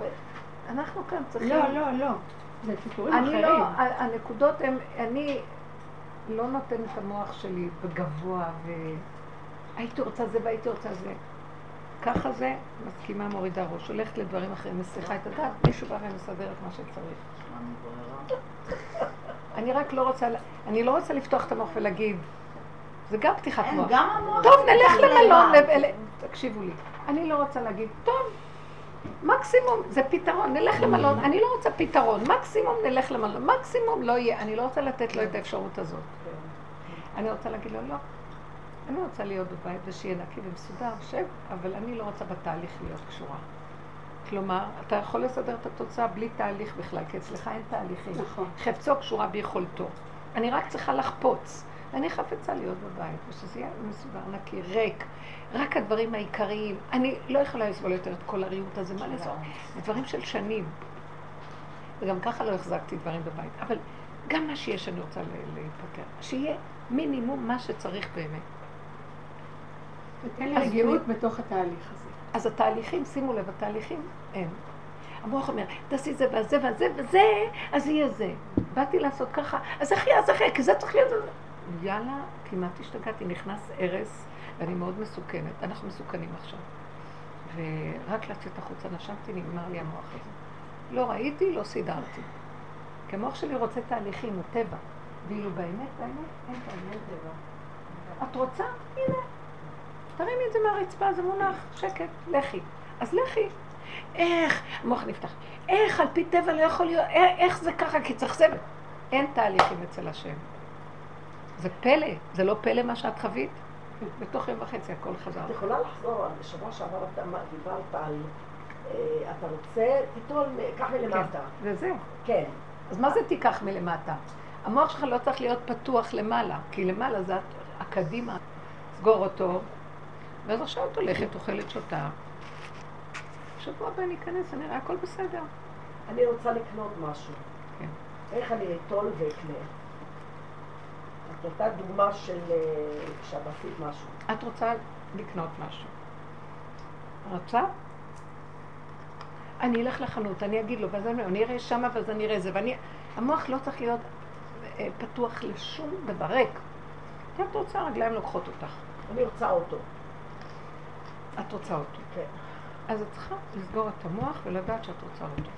ואנחנו כאן צריכים... לא, לא, לא. זה סיפורים אני אחרים. לא, ה- הנקודות הן, אני לא נותנת את המוח שלי בגבוה, והייתי רוצה זה והייתי רוצה זה. ככה זה, מסכימה, מורידה ראש, הולכת לדברים אחרים, מסיחה את הדעת, מישהו בא ומסדר את מה שצריך. אני רק לא רוצה, אני לא רוצה לפתוח את המוח ולהגיד, זה גם פתיחת מוח. טוב, נלך למלון, תקשיבו לי. אני לא רוצה להגיד, טוב, מקסימום, זה פתרון, נלך למלון. אני לא רוצה פתרון, מקסימום נלך למלון. מקסימום לא יהיה, אני לא רוצה לתת לו את האפשרות הזאת. אני רוצה להגיד לו, לא. אני רוצה להיות בבית ושיהיה נקי ומסודר, שב, אבל אני לא רוצה בתהליך להיות קשורה. כלומר, אתה יכול לסדר את התוצאה בלי תהליך בכלל, כי אצלך אין תהליכים. נכון. חפצו קשורה ביכולתו. אני רק צריכה לחפוץ. אני חפצה להיות בבית, ושזה יהיה מסודר, נקי, ריק. רק הדברים העיקריים. אני לא יכולה לסבול יותר את כל הריהוט הזה, מה לעשות? זה דברים של שנים. וגם ככה לא החזקתי דברים בבית. אבל גם מה שיש אני רוצה להיפטר. שיהיה מינימום מה שצריך באמת. ותן לי רגיעות בתוך התהליך הזה. אז התהליכים, שימו לב, התהליכים אין. המוח אומר, תעשי זה וזה וזה וזה, אז יהיה זה. באתי לעשות ככה, אז איך יהיה, אז איך יהיה, כי זה צריך להיות... יאללה, כמעט השתגעתי, נכנס ארס, ואני מאוד מסוכנת. אנחנו מסוכנים עכשיו. ורק לצאת החוצה נשמתי, נגמר לי המוח הזה. לא ראיתי, לא סידרתי. כי המוח שלי רוצה תהליכים, הוא טבע. ואילו באמת, באמת, אין תהליך. את רוצה? הנה. תרימי את זה מהרצפה, זה מונח, שקט, לכי. אז לכי. איך, המוח נפתח, איך על פי טבע לא יכול להיות, איך, איך זה ככה, כי צריך זה... אין תהליכים אצל השם. זה פלא, זה לא פלא מה שאת חווית? בתוך יום וחצי הכל חזר. את יכולה לחזור, על שבוע שעבר אתה דיברת על, אה, אתה רוצה, תיטול, קח מלמטה. זה זה. כן. אז מה זה תיקח מלמטה? המוח שלך לא צריך להיות פתוח למעלה, כי למעלה זה הקדימה. סגור אותו, ואז עכשיו את הולכת, אוכלת שותה. שבוע הבא ניכנס, אני אראה הכל בסדר. אני רוצה לקנות משהו. כן. איך אני אטול ואקנה? את נתת דוגמה של אה, שאת עשית משהו. את רוצה לקנות משהו. רוצה? אני אלך לחנות, אני אגיד לו, ואז אני, אני אראה שמה ואז אני אראה זה, ואני... המוח לא צריך להיות אה, פתוח לשום דבר, ריק. את רוצה, הרגליים לוקחות אותך. אני רוצה אוטו. את רוצה אותו. כן. אז את צריכה לסגור את המוח ולדעת שאת רוצה אותו.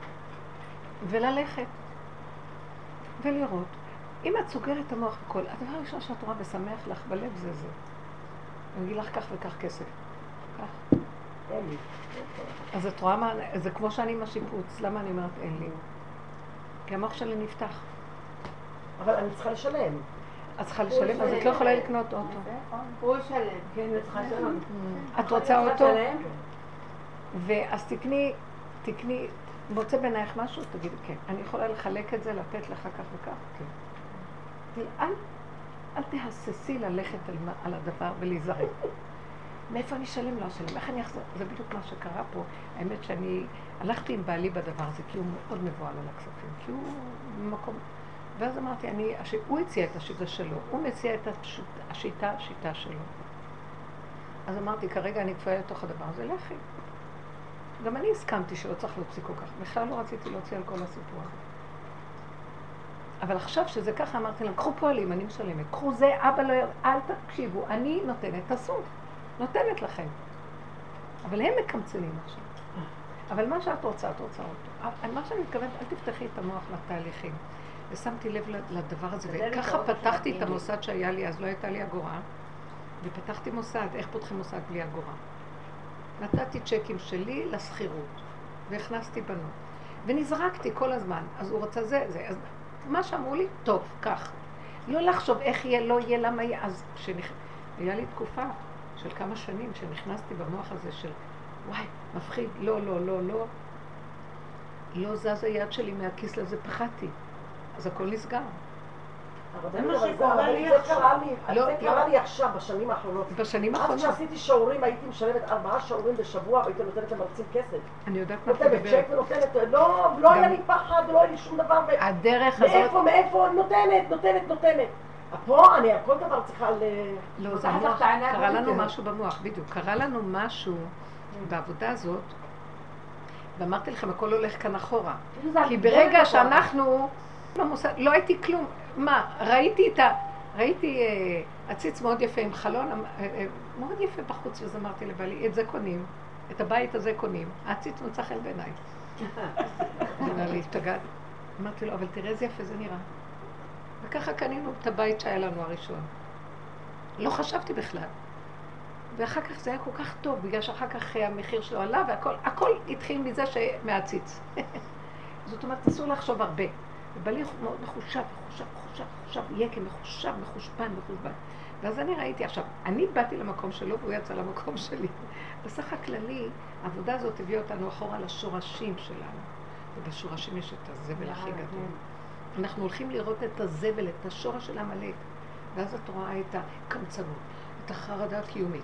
וללכת. ולראות. אם את סוגרת את המוח הכל, הדבר הראשון שאת רואה ושמח לך בלב זה זה. הוא יגיד לך כך וכך כסף. כך. אין לי. אז את רואה מה, זה כמו שאני עם השיפוץ, למה אני אומרת אין לי? כי המוח שלי נפתח. אבל אני צריכה לשלם. את צריכה לשלם, אז את לא יכולה לקנות אוטו. הוא ישלם. כן, צריכה לשלם. את רוצה אוטו? ואז תקני, תקני, מוצא בעינייך משהו, תגידי כן. אני יכולה לחלק את זה, לתת לך כך וכך? כן. אל, תהססי ללכת על, על הדבר ולהיזרק. מאיפה אני אשלם? לא אשלם. איך אני אחזור? זה בדיוק מה שקרה פה. האמת שאני הלכתי עם בעלי בדבר הזה, כי הוא מאוד מבוהל על הכספים. כי הוא במקום... ואז אמרתי, אני. הוא הציע את השיטה שלו, הוא מציע את השיטה, השיטה, השיטה שלו. אז אמרתי, כרגע אני כפויה לתוך הדבר הזה, לכי. גם אני הסכמתי שלא צריך להוציא כל כך. בכלל לא רציתי להוציא על כל הסיפור הזה. אבל עכשיו שזה ככה, אמרתי להם, קחו פועלים, אני משלמת. קחו זה, אבא לא... י- אל תקשיבו, אני נותנת, תעשו. נותנת לכם. אבל הם מקמצנים עכשיו. אבל מה שאת רוצה, את רוצה אותו. מה שאני מתכוונת, אל תפתחי את המוח לתהליכים. ושמתי לב לדבר הזה, וככה פתחתי את המוסד שהיה לי, אז לא הייתה לי אגורה, ופתחתי מוסד, איך פותחים מוסד בלי אגורה? נתתי צ'קים שלי לשכירות, והכנסתי בנות. ונזרקתי כל הזמן, אז הוא רצה זה, זה. אז מה שאמרו לי, טוב, כך. לא לחשוב איך יהיה, לא יהיה, למה יהיה. אז כשנכ... היה לי תקופה של כמה שנים שנכנסתי במוח הזה של, וואי, מפחיד, לא, לא, לא, לא. לא זז היד שלי מהכיס לזה, פחדתי. אז הכל נסגר. מה זה- שקורה אבל לי זה עכשיו. לי, לא, זה לא. קרה לי עכשיו, בשנים האחרונות. בשנים אז האחרונות, כשעשיתי שיעורים הייתי משלמת ארבעה שיעורים בשבוע והייתי נותנת למרצים כסף. אני יודעת מה את נותנת מדברת. צ'ק ונותנת, לא, לא היה לי פחד, לא היה לי שום דבר. הדרך הזאת, מאיפה, מאיפה, נותנת, נותנת, נותנת. פה אני על כל דבר צריכה ל... לא, זה המוח, קרה לנו. משהו במוח, בדיוק. קרה לנו משהו בעבודה הזאת, ואמרתי לכם, הכל הולך כאן אחורה. כאילו כי ברגע אחורה. במוסד, לא הייתי כלום. מה, ראיתי את ה... ראיתי אה, עציץ מאוד יפה עם חלון, אה, אה, מאוד יפה בחוץ, אז אמרתי לבעלי, את זה קונים, את הבית הזה קונים, העציץ מצא חן בעיניי. אמר לי, השתגעת? אמרתי לו, אבל תראה איזה יפה זה נראה. וככה קנינו את הבית שהיה לנו הראשון. לא חשבתי בכלל. ואחר כך זה היה כל כך טוב, בגלל שאחר כך המחיר שלו עלה והכל, הכל התחיל מזה שמהציץ. זאת אומרת, אסור לחשוב הרבה. ובעלי מאוד מחושב, מחושב, מחושב, מחושב, יהיה כמחושב, מחושבן, מחושבן. ואז אני ראיתי, עכשיו, אני באתי למקום שלו והוא יצא למקום שלי. בסך הכללי, העבודה הזאת הביאה אותנו אחורה לשורשים שלנו. ובשורשים יש את הזבל הכי גדול. אנחנו הולכים לראות את הזבל, את השורש של עמלק. ואז את רואה את הקמצנות, החרדה הקיומית,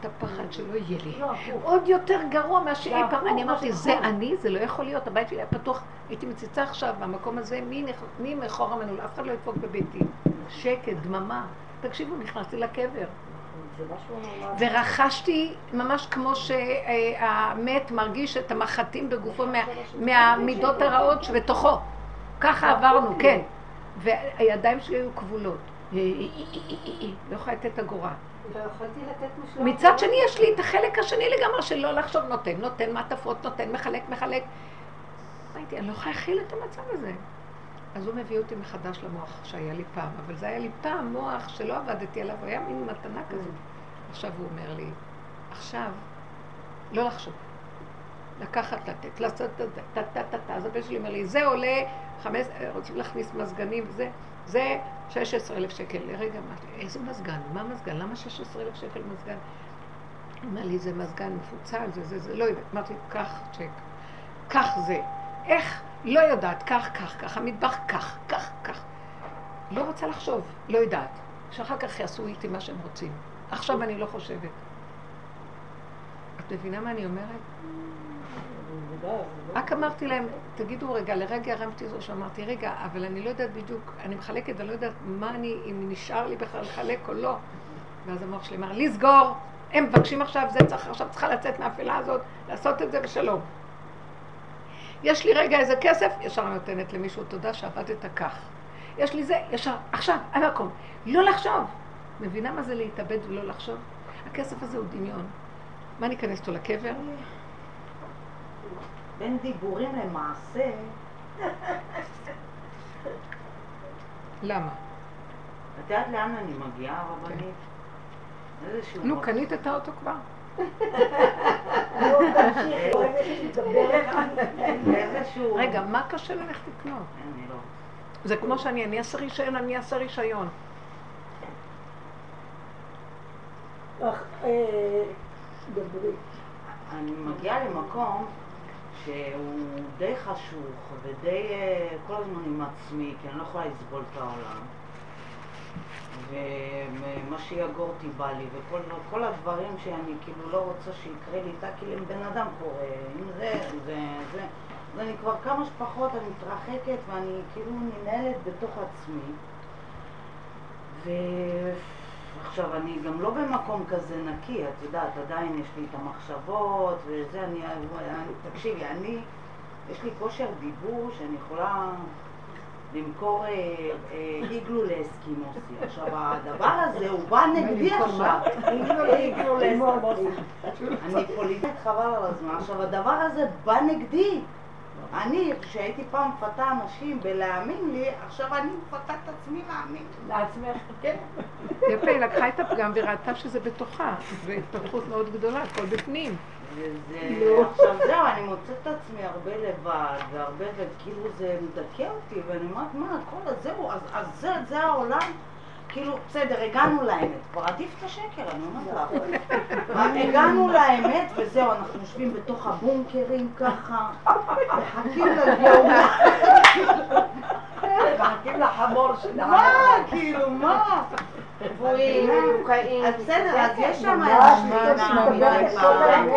את הפחד שלא יהיה לי. לא. עוד יותר גרוע מאשר אי זה פעם. אני מה אמרתי. זה אני? זה לא יכול להיות, הבית שלי היה פתוח. הייתי מציצה עכשיו במקום הזה, מי נכ- מי מאחורה מנעול, אף אחד לא ידפוק בביתי. שקט, דממה. תקשיבו, נכנסתי לקבר. ורכשתי ממש כמו שהמת מרגיש את המחטים בגופו מה, מהמידות הרעות שבתוכו. ככה עברנו, כן. והידיים שלי היו כבולות. לא יכולה לתת אגורה. לא. מצד שני יש לי את החלק השני לגמרי של לא לחשוב נותן, נותן מעטפות, נותן, מחלק, מחלק. ראיתי, אני לא יכולה להכיל את המצב הזה. אז הוא מביא אותי מחדש למוח שהיה לי פעם, אבל זה היה לי פעם מוח שלא עבדתי עליו, הוא היה מין מתנה כזאת. עכשיו הוא אומר לי, עכשיו, לא לחשוב. לקחת, לתת, לעשות את זה, טה טה טה טה, אז הבן שלי אומר לי, זה עולה, חמש, רוצים להכניס מזגנים וזה, זה 16 אלף שקל. רגע, איזה מזגן? מה מזגן? למה 16 אלף שקל מזגן? אומר לי, זה מזגן מפוצל, זה זה זה, לא יודעת. אמרתי, קח צ'ק, כך זה. איך? לא יודעת, כך, כך, כך, המטבח כך, כך, כך. לא רוצה לחשוב, לא יודעת. שאחר כך יעשו איתי מה שהם רוצים. עכשיו אני לא חושבת. את מבינה מה אני אומרת? רק אמרתי להם, תגידו רגע, לרגע הרמתי ראש ואמרתי, רגע, אבל אני לא יודעת בדיוק, אני מחלקת ואני לא יודעת מה אני, אם נשאר לי בכלל לחלק או לא. ואז המוח שלי אמר, לסגור, הם מבקשים עכשיו, זה צריך, עכשיו צריכה לצאת מהאפלה הזאת, לעשות את זה ושלום. יש לי רגע איזה כסף, ישר נותנת למישהו תודה שעבדת כך. יש לי זה, ישר, עכשיו, על המקום. לא לחשוב. מבינה מה זה להתאבד ולא לחשוב? הכסף הזה הוא דמיון. מה ניכנס אותו לקבר? בין דיבורים למעשה, למה? את יודעת לאן אני מגיעה, רבנית? איזשהו... נו, קנית את האוטו כבר? איזשהו... רגע, מה קשה ללכת לקנות? לא... זה כמו שאני, אני אעשה רישיון, אני אעשה רישיון. אה. אני מגיעה למקום שהוא די חשוך ודי אה, כל הזמן עם עצמי, כי אני לא יכולה לסבול את העולם. ומה שיגור אותי בא לי, וכל כל הדברים שאני כאילו לא רוצה שיקרה לי איתה, כאילו עם בן אדם קורה, עם זה, זה, זה. אז אני כבר כמה שפחות, אני מתרחקת ואני כאילו ננהלת בתוך עצמי. ועכשיו, אני גם לא במקום כזה נקי, את יודעת, עדיין יש לי את המחשבות וזה, אני, אני תקשיבי, אני, יש לי כושר דיבור שאני יכולה למכור אה, אה, איגלו לאסקימוסי. עכשיו, הדבר הזה, הוא בא נגדי עכשיו. איגלו לאסקימוסי. אני פוליטית חבל על הזמן. עכשיו, הדבר הזה בא נגדי. אני, שהייתי פעם מפתה אנשים בלהאמין לי, עכשיו אני מפתה את עצמי להאמין. לעצמך. כן. יפה, היא לקחה את הפגם וראתה שזה בתוכה, והתפתחות מאוד גדולה, הכל בפנים. וזה, עכשיו זהו, אני מוצאת את עצמי הרבה לבד, והרבה, וכאילו זה מדכא אותי, ואני אומרת, מה, הכל הזה, זהו, אז, זה העולם? כאילו, בסדר, הגענו לאמת, כבר עדיף את השקר, אני אומרת לך. הגענו לאמת, וזהו, אנחנו יושבים בתוך הבונקרים ככה, מחכים לגאולה. מחכים לחמור של מה, כאילו, מה? מקוקאים. אז בסדר, אז יש שם ממש, נעמידה ממש, פעם.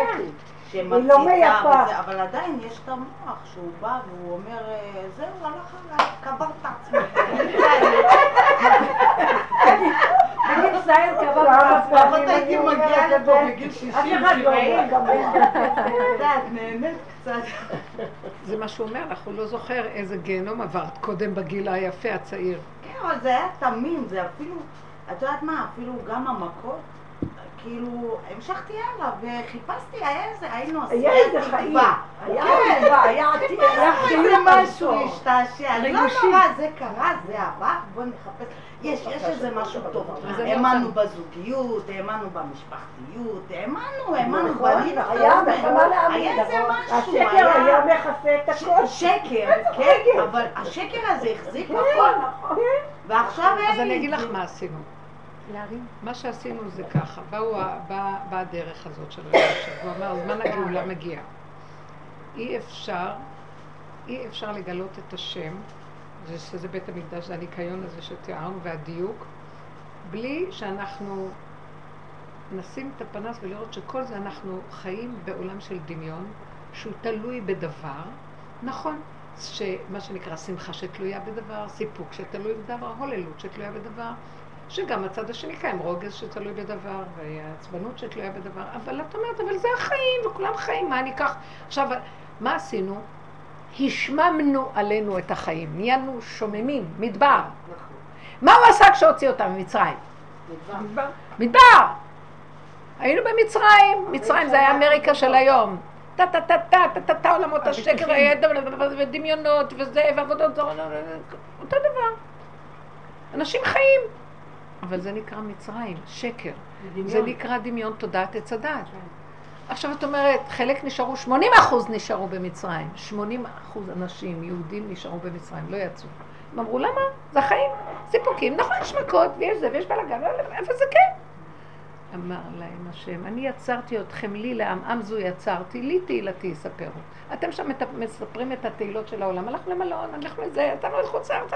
היא לא מייפה. אבל עדיין יש את המוח שהוא בא והוא אומר, אה, זהו, הלך עליי, קבר את עצמך. בגיל צעיר קבע לפחות הייתי מגיעה לפה בגיל 60, אף אחד לא אומר כמוך. את יודעת, נהנית קצת. זה מה שהוא אומר לך, הוא לא זוכר איזה גיהנום עברת קודם בגיל היפה, הצעיר. כן, אבל זה היה תמים, זה אפילו, את יודעת מה, אפילו גם המכות, כאילו, המשכתי הלאה וחיפשתי, היה איזה, היינו איזה חיים. תקווה. היה כן. תקווה, היה עתיד, היה חיפשנו איזה משהו. להשתעשע, לא. נורא, זה קרה, זה עבר, בוא נחפש. יש, יש איזה משהו טוב. אז האמנו בזוגיות, האמנו במשפחתיות, האמנו, האמנו נכון, בלילה. היה בכמה להאמין, היה איזה נכון. משהו, השקר היה מכסה את הכל. שקר, כן, אבל השקר הזה החזיק הכל. ועכשיו אין אז לי. אני אגיד לך מה עשינו. מה שעשינו זה ככה, באו באה הדרך הזאת של הרשע, והוא אמר, זמן הגאולה מגיע. אי אפשר, אי אפשר לגלות את השם, זה שזה בית המקדש, זה הניקיון הזה שתיארנו והדיוק, בלי שאנחנו נשים את הפנס ולראות שכל זה אנחנו חיים בעולם של דמיון, שהוא תלוי בדבר, נכון, שמה שנקרא שמחה שתלויה בדבר, סיפוק שתלוי בדבר, הוללות שתלויה בדבר, שגם הצד השני קיים, רוגז שתלוי בדבר, ועצבנות שתלויה בדבר, אבל את אומרת, אבל זה החיים, וכולם חיים, מה אני אקח? עכשיו, מה עשינו? השממנו עלינו את החיים, נהיינו שוממים, מדבר. מה הוא עשה כשהוציא אותם ממצרים? מדבר. מדבר! היינו במצרים, מצרים זה היה אמריקה של היום. טה טה טה טה טה טה טה עולמות השקר, הידע ודמיונות וזה, ועבודות זרות, אותו דבר. אנשים חיים. אבל זה נקרא מצרים, שקר. זה נקרא דמיון תודעת עץ הדת. עכשיו את אומרת, חלק נשארו, 80 אחוז נשארו במצרים. 80 אחוז אנשים, יהודים, נשארו במצרים, לא יצאו. הם אמרו, למה? זה החיים, סיפוקים. נכון, יש מכות, ויש זה, ויש בלאגן, איפה זה כן? אמר להם השם, אני יצרתי אתכם לי לעם, עם זו יצרתי, לי תהילתי יספרו. אתם שם מספרים את התהילות של העולם, הלכנו למלון, הלכנו לזה, יצאנו לחוץ לארץ,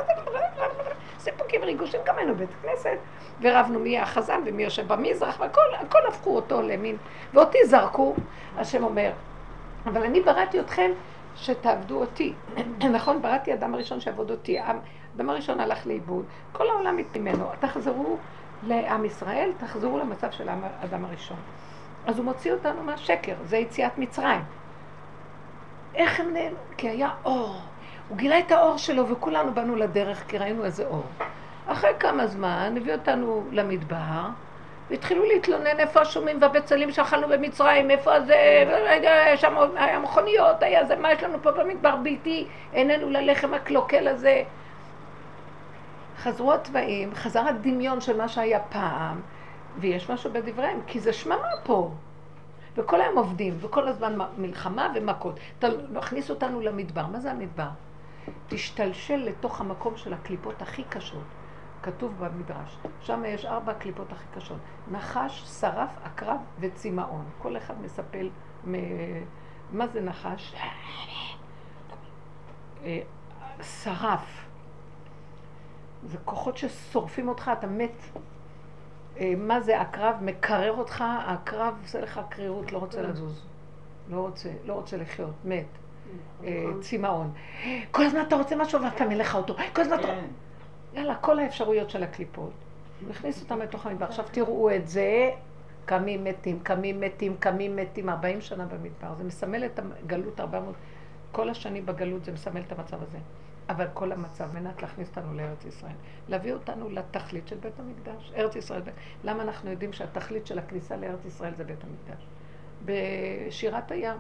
סיפוקים, ריגושים, גם היינו בית כנסת, ורבנו מי החזן ומי יושב במזרח, והכל הכל הפכו אותו למין, ואותי זרקו, השם אומר, אבל אני בראתי אתכם שתעבדו אותי. נכון, בראתי אדם הראשון שיעבוד אותי, האדם הראשון הלך לאיבוד, כל העולם ממנו, תחזרו לעם ישראל, תחזרו למצב של האדם הראשון. אז הוא מוציא אותנו מהשקר, זה יציאת מצרים. איך הם נהנו? כי היה אור. הוא גילה את האור שלו וכולנו באנו לדרך כי ראינו איזה אור. אחרי כמה זמן הביא אותנו למדבר והתחילו להתלונן איפה השומעים והבצלים שאכלנו במצרים, איפה זה, שם היה מכוניות, היה זה, מה יש לנו פה במדבר בלתי, עינינו ללחם הקלוקל הזה. חזרו התוואים, חזר הדמיון של מה שהיה פעם, ויש משהו בדבריהם, כי זה שממה פה. וכל היום עובדים, וכל הזמן מלחמה ומכות. אתה מכניס אותנו למדבר. מה זה המדבר? תשתלשל לתוך המקום של הקליפות הכי קשות. כתוב במדרש, שם יש ארבע קליפות הכי קשות. נחש, שרף, עקרב וצמאון. כל אחד מספל מ... מה זה נחש? אה, שרף. זה כוחות ששורפים אותך, אתה מת. אה, מה זה הקרב? מקרר אותך, הקרב עושה לך קרירות, לא רוצה לזוז. לא רוצה, לא רוצה לחיות, מת. אה, צמאון. כל הזמן אתה רוצה משהו ואף פעם אין לך אותו. כל הזמן אתה... כן. יאללה, כל האפשרויות של הקליפות. הוא הכניס אותם לתוך המדבר. עכשיו תראו את זה, קמים מתים, קמים מתים, קמים מתים, 40 שנה במדבר. זה מסמל את הגלות 400, כל השנים בגלות זה מסמל את המצב הזה. אבל כל המצב, מנת להכניס אותנו לארץ ישראל. להביא אותנו לתכלית של בית המקדש. ארץ ישראל, למה אנחנו יודעים שהתכלית של הכניסה לארץ ישראל זה בית המקדש? בשירת הים.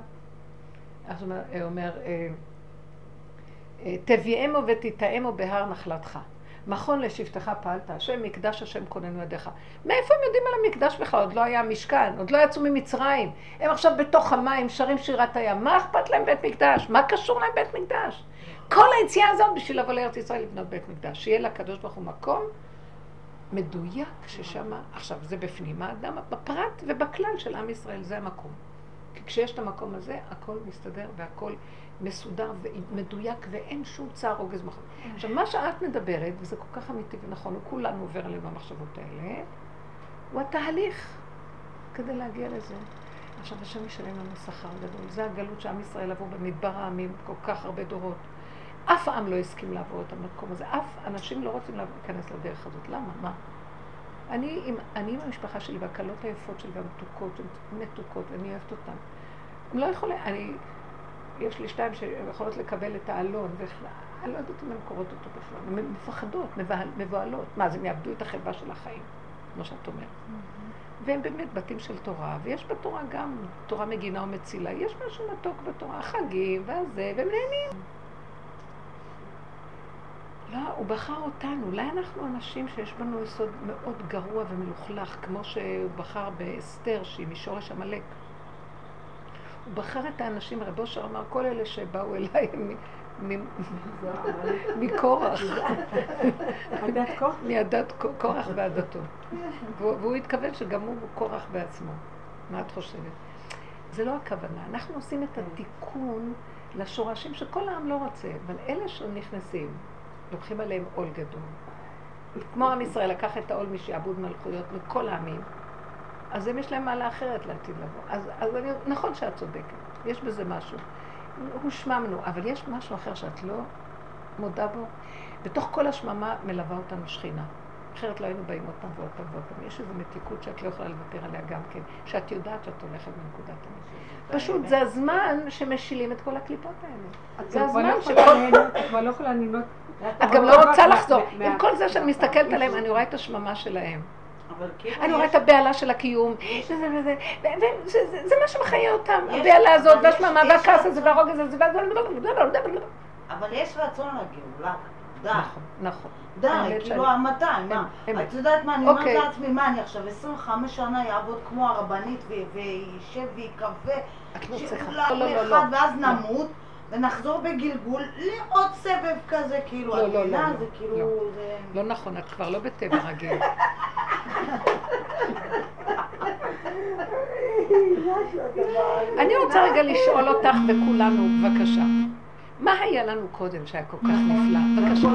אז הוא אומר, אה, אה, תביאמו ותטעמו בהר נחלתך. מכון לשבטך פעלת, השם מקדש השם כוננו ידיך. מאיפה הם יודעים על המקדש בכלל? עוד לא היה משכן, עוד לא יצאו ממצרים. הם עכשיו בתוך המים, שרים שירת הים. מה אכפת להם בית מקדש? מה קשור להם בית מקדש? כל היציאה הזאת בשביל לבוא לארץ ישראל לבנות בית מקדש. שיהיה לקדוש ברוך הוא מקום מדויק ששם, עכשיו זה בפנים האדם, בפרט ובכלל של עם ישראל, זה המקום. כי כשיש את המקום הזה, הכל מסתדר והכל מסודר ומדויק ואין שום צער רוגז מחר. עכשיו, מה שאת מדברת, וזה כל כך אמיתי ונכון, וכולנו עובר עלינו המחשבות האלה, הוא התהליך כדי להגיע לזה. עכשיו, השם ישלם לנו שכר גדול. זה הגלות שעם ישראל עברו במדבר העמים כל כך הרבה דורות. אף עם לא הסכים לעבור את המקום הזה. אף אנשים לא רוצים להיכנס לדרך הזאת. למה? מה? אני עם, אני עם המשפחה שלי והקלות היפות שלי והמתוקות, הן מתוקות, ואני אוהבת אותן. הם לא יכולים, אני, יש לי שתיים שיכולות לקבל את האלון, ואני לא יודעת אם הן קוראות אותו בכלל. הן מפחדות, מבוהלות. מה, אז הם יאבדו את החברה של החיים, כמו שאת אומרת. Mm-hmm. והם באמת בתים של תורה, ויש בתורה גם תורה מגינה ומצילה. יש משהו מתוק בתורה, החגים והזה, והם נהנים. לא, הוא בחר אותנו. אולי אנחנו אנשים שיש בנו יסוד מאוד גרוע ומלוכלך, כמו שהוא בחר באסתר, שהיא משורש עמלק. הוא בחר את האנשים, רב אושר אמר, כל אלה שבאו אליי מקורח. מעדת קורח ועדתו. והוא התכוון שגם הוא קורח בעצמו. מה את חושבת? זה לא הכוונה. אנחנו עושים את התיקון לשורשים שכל העם לא רוצה, אבל אלה שנכנסים, לוקחים עליהם עול גדול. כמו עם ישראל לקח את העול משעבוד מלכויות מכל העמים, אז הם יש להם מעלה אחרת לעתיד לבוא. אז, אז אני, נכון שאת צודקת, יש בזה משהו. הושממנו, אבל יש משהו אחר שאת לא מודה בו. בתוך כל השממה מלווה אותנו שכינה. אחרת לא היינו באים עוד פעם ועוד פעם ועוד פעם. יש איזו מתיקות שאת לא יכולה לוותר עליה גם כן, שאת יודעת שאת הולכת בנקודת האמת. פשוט זה הזמן שמשילים את כל הקליפות האלה. זה הזמן לא שכל... את כבר לא יכולה לנהנות. את גם לא רוצה לחזור. עם כל זה שאני מסתכלת עליהם, אני רואה את השממה שלהם. אני רואה את הבהלה של הקיום, זה מה שמחיה אותם, הבהלה הזאת, והשממה, והכעס הזה, והרוגז הזה, אבל יש רצון לגאולה. די. נכון, נכון. די, כאילו המתי, מה? את יודעת מה, אני אומרת אוקיי. לעצמי, מה אני עכשיו 25 שנה יעבוד כמו הרבנית וישב ויקווה לא. שכולם לא, לא, אחד. ואז. נמות ונחזור בגלגול לעוד סבב כזה, כאילו, לא, לא, לא? לא. זה כאילו, לא. זה... לא נכון, את כבר לא בטבע רגיל. אני רוצה רגע לשאול אותך וכולנו, בבקשה. מה היה לנו קודם שהיה כל כך נפלא? בבקשה.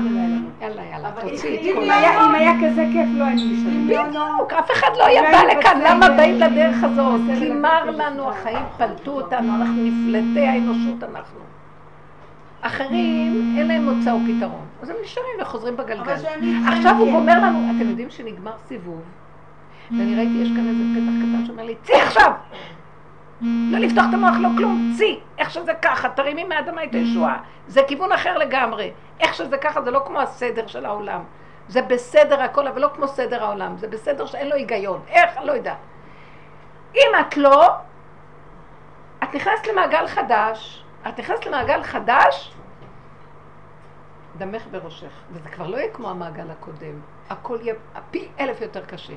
יאללה, יאללה, תוציאי את כל היה- אם היה כזה כיף, לא היינו נשארים. בדיוק, אף אחד לא היה בא לכאן, למה באים לדרך הזאת? כי מר לנו, החיים פלטו אותנו, אנחנו נפלטי האנושות אנחנו. אחרים, אין להם מוצא ופתרון. אז הם נשארים וחוזרים בגלגל. עכשיו הוא. גומר לנו, אתם יודעים שנגמר סיבוב, ואני ראיתי, יש כאן איזה פתח קטן שאומר לי, צאי עכשיו! לא לפתוח את המוח, לא כלום, צאי! איך שזה ככה, תרימי מהאדמה את הישועה. זה כיוון אחר לגמרי. איך שזה ככה, זה לא כמו הסדר של העולם. זה בסדר הכל, אבל לא כמו סדר העולם. זה בסדר שאין לו היגיון. איך? אני לא יודעת. אם את לא, את נכנסת למעגל חדש, את נכנסת למעגל חדש, דמך בראשך. וזה כבר לא יהיה כמו המעגל הקודם. הכל יהיה פי אלף יותר קשה.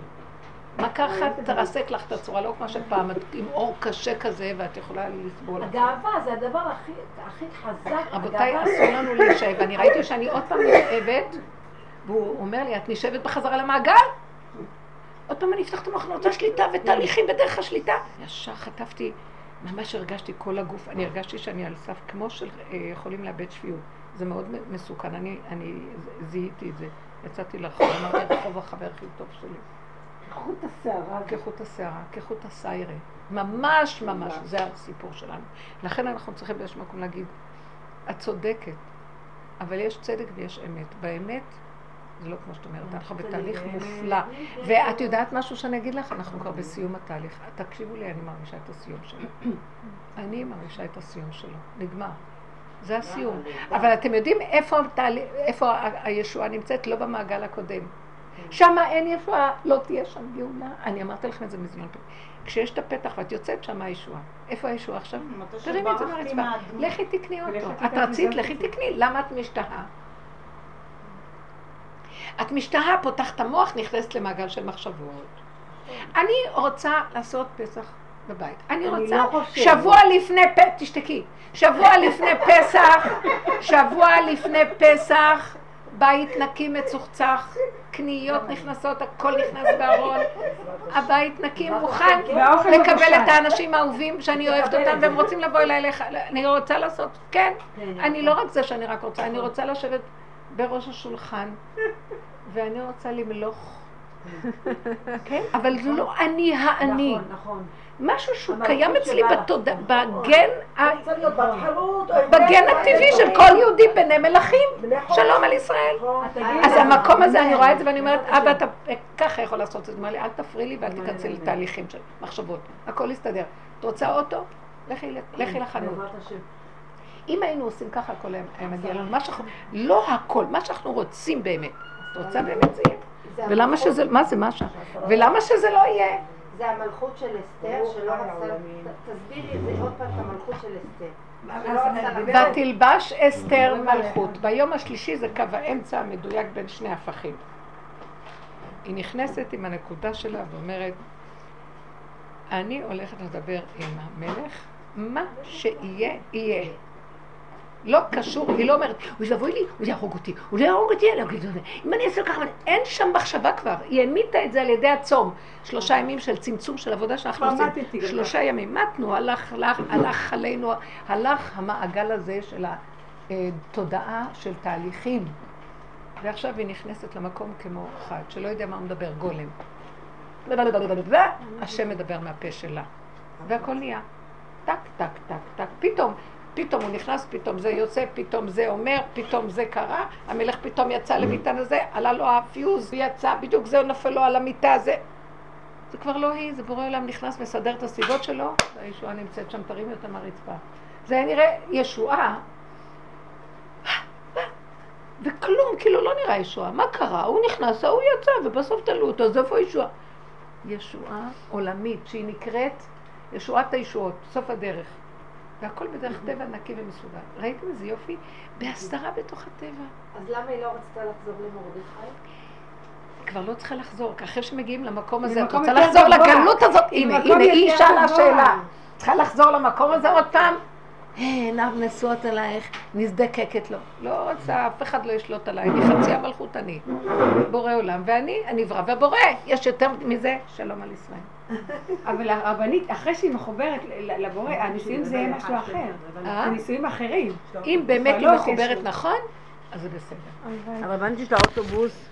מכה אחת תרסק לך את הצורה, לא כמו שפעם, את עם אור קשה כזה, ואת יכולה לסבול. הגאווה זה הדבר הכי, הכי חזק. רבותיי, אסור לנו להישב. אני ראיתי שאני עוד פעם נשאבת, והוא אומר לי, את נשאבת בחזרה למעגל? עוד פעם אני אפתח את המוח, אני רוצה שליטה ותהליכים בדרך השליטה. ישר חטפתי, ממש הרגשתי כל הגוף, אני הרגשתי שאני על סף, כמו שיכולים לאבד שפיות. זה מאוד מסוכן, אני, אני זיהיתי את זה. יצאתי לרחוב, אמרתי, רחוב החבר הכי טוב שלי. חוט השערה. כחוט השערה, כחוט הסיירה. ממש ממש, זה הסיפור שלנו. לכן אנחנו צריכים באיזשהו מקום להגיד, את צודקת, אבל יש צדק ויש אמת. באמת, זה לא כמו שאת אומרת, אנחנו בתהליך מופלא. ואת יודעת משהו שאני אגיד לך? אנחנו כבר בסיום התהליך. תקשיבו לי, אני מרגישה את הסיום שלו. אני מרגישה את הסיום שלו. נגמר. זה הסיום. אבל אתם יודעים איפה, איפה הישועה נמצאת? לא במעגל הקודם. שם אין ישועה, לא תהיה שם גאולה. אני אמרתי לכם את זה מזמן. כשיש את הפתח ואת יוצאת, שם הישועה. איפה הישועה עכשיו? תרימי את זה מהרצפה. לכי תקני אותו. את רצית, לכי. תקני. למה את משתהה? את משתהה, פותחת המוח, נכנסת למעגל של מחשבות. אני רוצה לעשות פסח בבית. אני רוצה, לא. שבוע לפני פסח, תשתקי, שבוע לפני פסח, שבוע לפני פסח, בית נקי מצוחצח, קניות נכנסות, הכל נכנס בארון, הבית נקי מוכן והאוכל לקבל מבושל. את האנשים האהובים שאני אוהבת אותם והם רוצים לבוא אליי, לך- אני רוצה לעשות, כן, אני לא רק זה שאני רק רוצה, אני רוצה לשבת בראש השולחן ואני רוצה למלוך. כן? אבל זה לא אני האני. נכון, נכון. משהו שהוא קיים אצלי. בתודעה, בגן בת חירות. בגן הטבעי של כל יהודי בני מלכים. חורין. שלום על ישראל. אז המקום הזה, אני רואה את זה ואני אומרת, אבא, אתה ככה יכול לעשות את זה. אומר לי, אל תפריעי לי ואל תיכנסי לתהליכים של מחשבות. הכל יסתדר. את רוצה אוטו? לכי לחנות. אם היינו עושים ככה, הכל היה מגיע לנו. לא הכל, מה שאנחנו רוצים באמת. את רוצה באמת זה יהיה. ולמה שזה, מה זה מה ש... ולמה שזה לא יהיה? זה המלכות של אסתר, שלא רצה... תסבירי את זה עוד פעם, את המלכות של אסתר. ותלבש אסתר מלכות. ביום השלישי זה קו האמצע המדויק בין שני הפכים. היא נכנסת עם הנקודה שלה ואומרת, אני הולכת לדבר עם המלך, מה שיהיה, יהיה. לא קשור, היא לא אומרת, הוא יבוא לי, הוא יהרוג אותי, הוא לא יהרוג אותי. אם אני אעשה ככה, אין שם מחשבה כבר. היא המיתה את זה על ידי הצום. שלושה ימים של צמצום של עבודה שאנחנו עושים. שלושה ימים. מתנו, הלך, הלך, הלך עלינו, הלך המעגל הזה של התודעה של תהליכים. ועכשיו היא נכנסת למקום כמו אחד, שלא יודע מה הוא מדבר, גולם. השם מדבר מהפה שלה. והכל נהיה. טק, טק, טק, טק. פתאום, פתאום הוא נכנס, פתאום זה יוצא, פתאום זה אומר, פתאום זה קרה. המלך פתאום יצא למיטה הזה, עלה לו הפיוז, הוא יצא, בדיוק זה נפל לו על המיטה, זה... זה כבר לא היא, זה בורא עולם נכנס, מסדר את הסיבות שלו, והישועה נמצאת שם, תרימי אותה מהרצפה. זה היה נראה ישועה, וכלום, כאילו לא נראה ישועה. מה קרה? הוא נכנס, ההוא יצא, ובסוף תלו אותו, אז איפה ישועה? ישועה עולמית, שהיא נקראת ישועת הישועות, סוף הדרך. והכל בדרך טבע נקי ומסודר. ראיתם איזה יופי? בהסתרה בתוך הטבע. אז למה היא לא רצתה לחזור למרדכי? כבר לא צריכה לחזור, כי אחרי שמגיעים למקום הזה, את רוצה לחזור. לגלות הזאת? הנה, הנה, היא שאלה. שאלה. צריכה לחזור למקום הזה עוד פעם? עיניו נשואות אלייך, נזדקקת לו. לא רוצה, אף אחד לא ישלוט עליי, אני חצי המלכות אני. בורא עולם, ואני הנברא, והבורא, יש יותר מזה, שלום על ישראל. אבל הרבנית, אחרי שהיא מחוברת ל- לבורא, הנישואים זה יהיה משהו אחר. אה? זה נישואים אחרים. אם באמת היא לא מחוברת. נכון, אז זה בסדר. הלוואי. אבל הבנתי של האוטובוס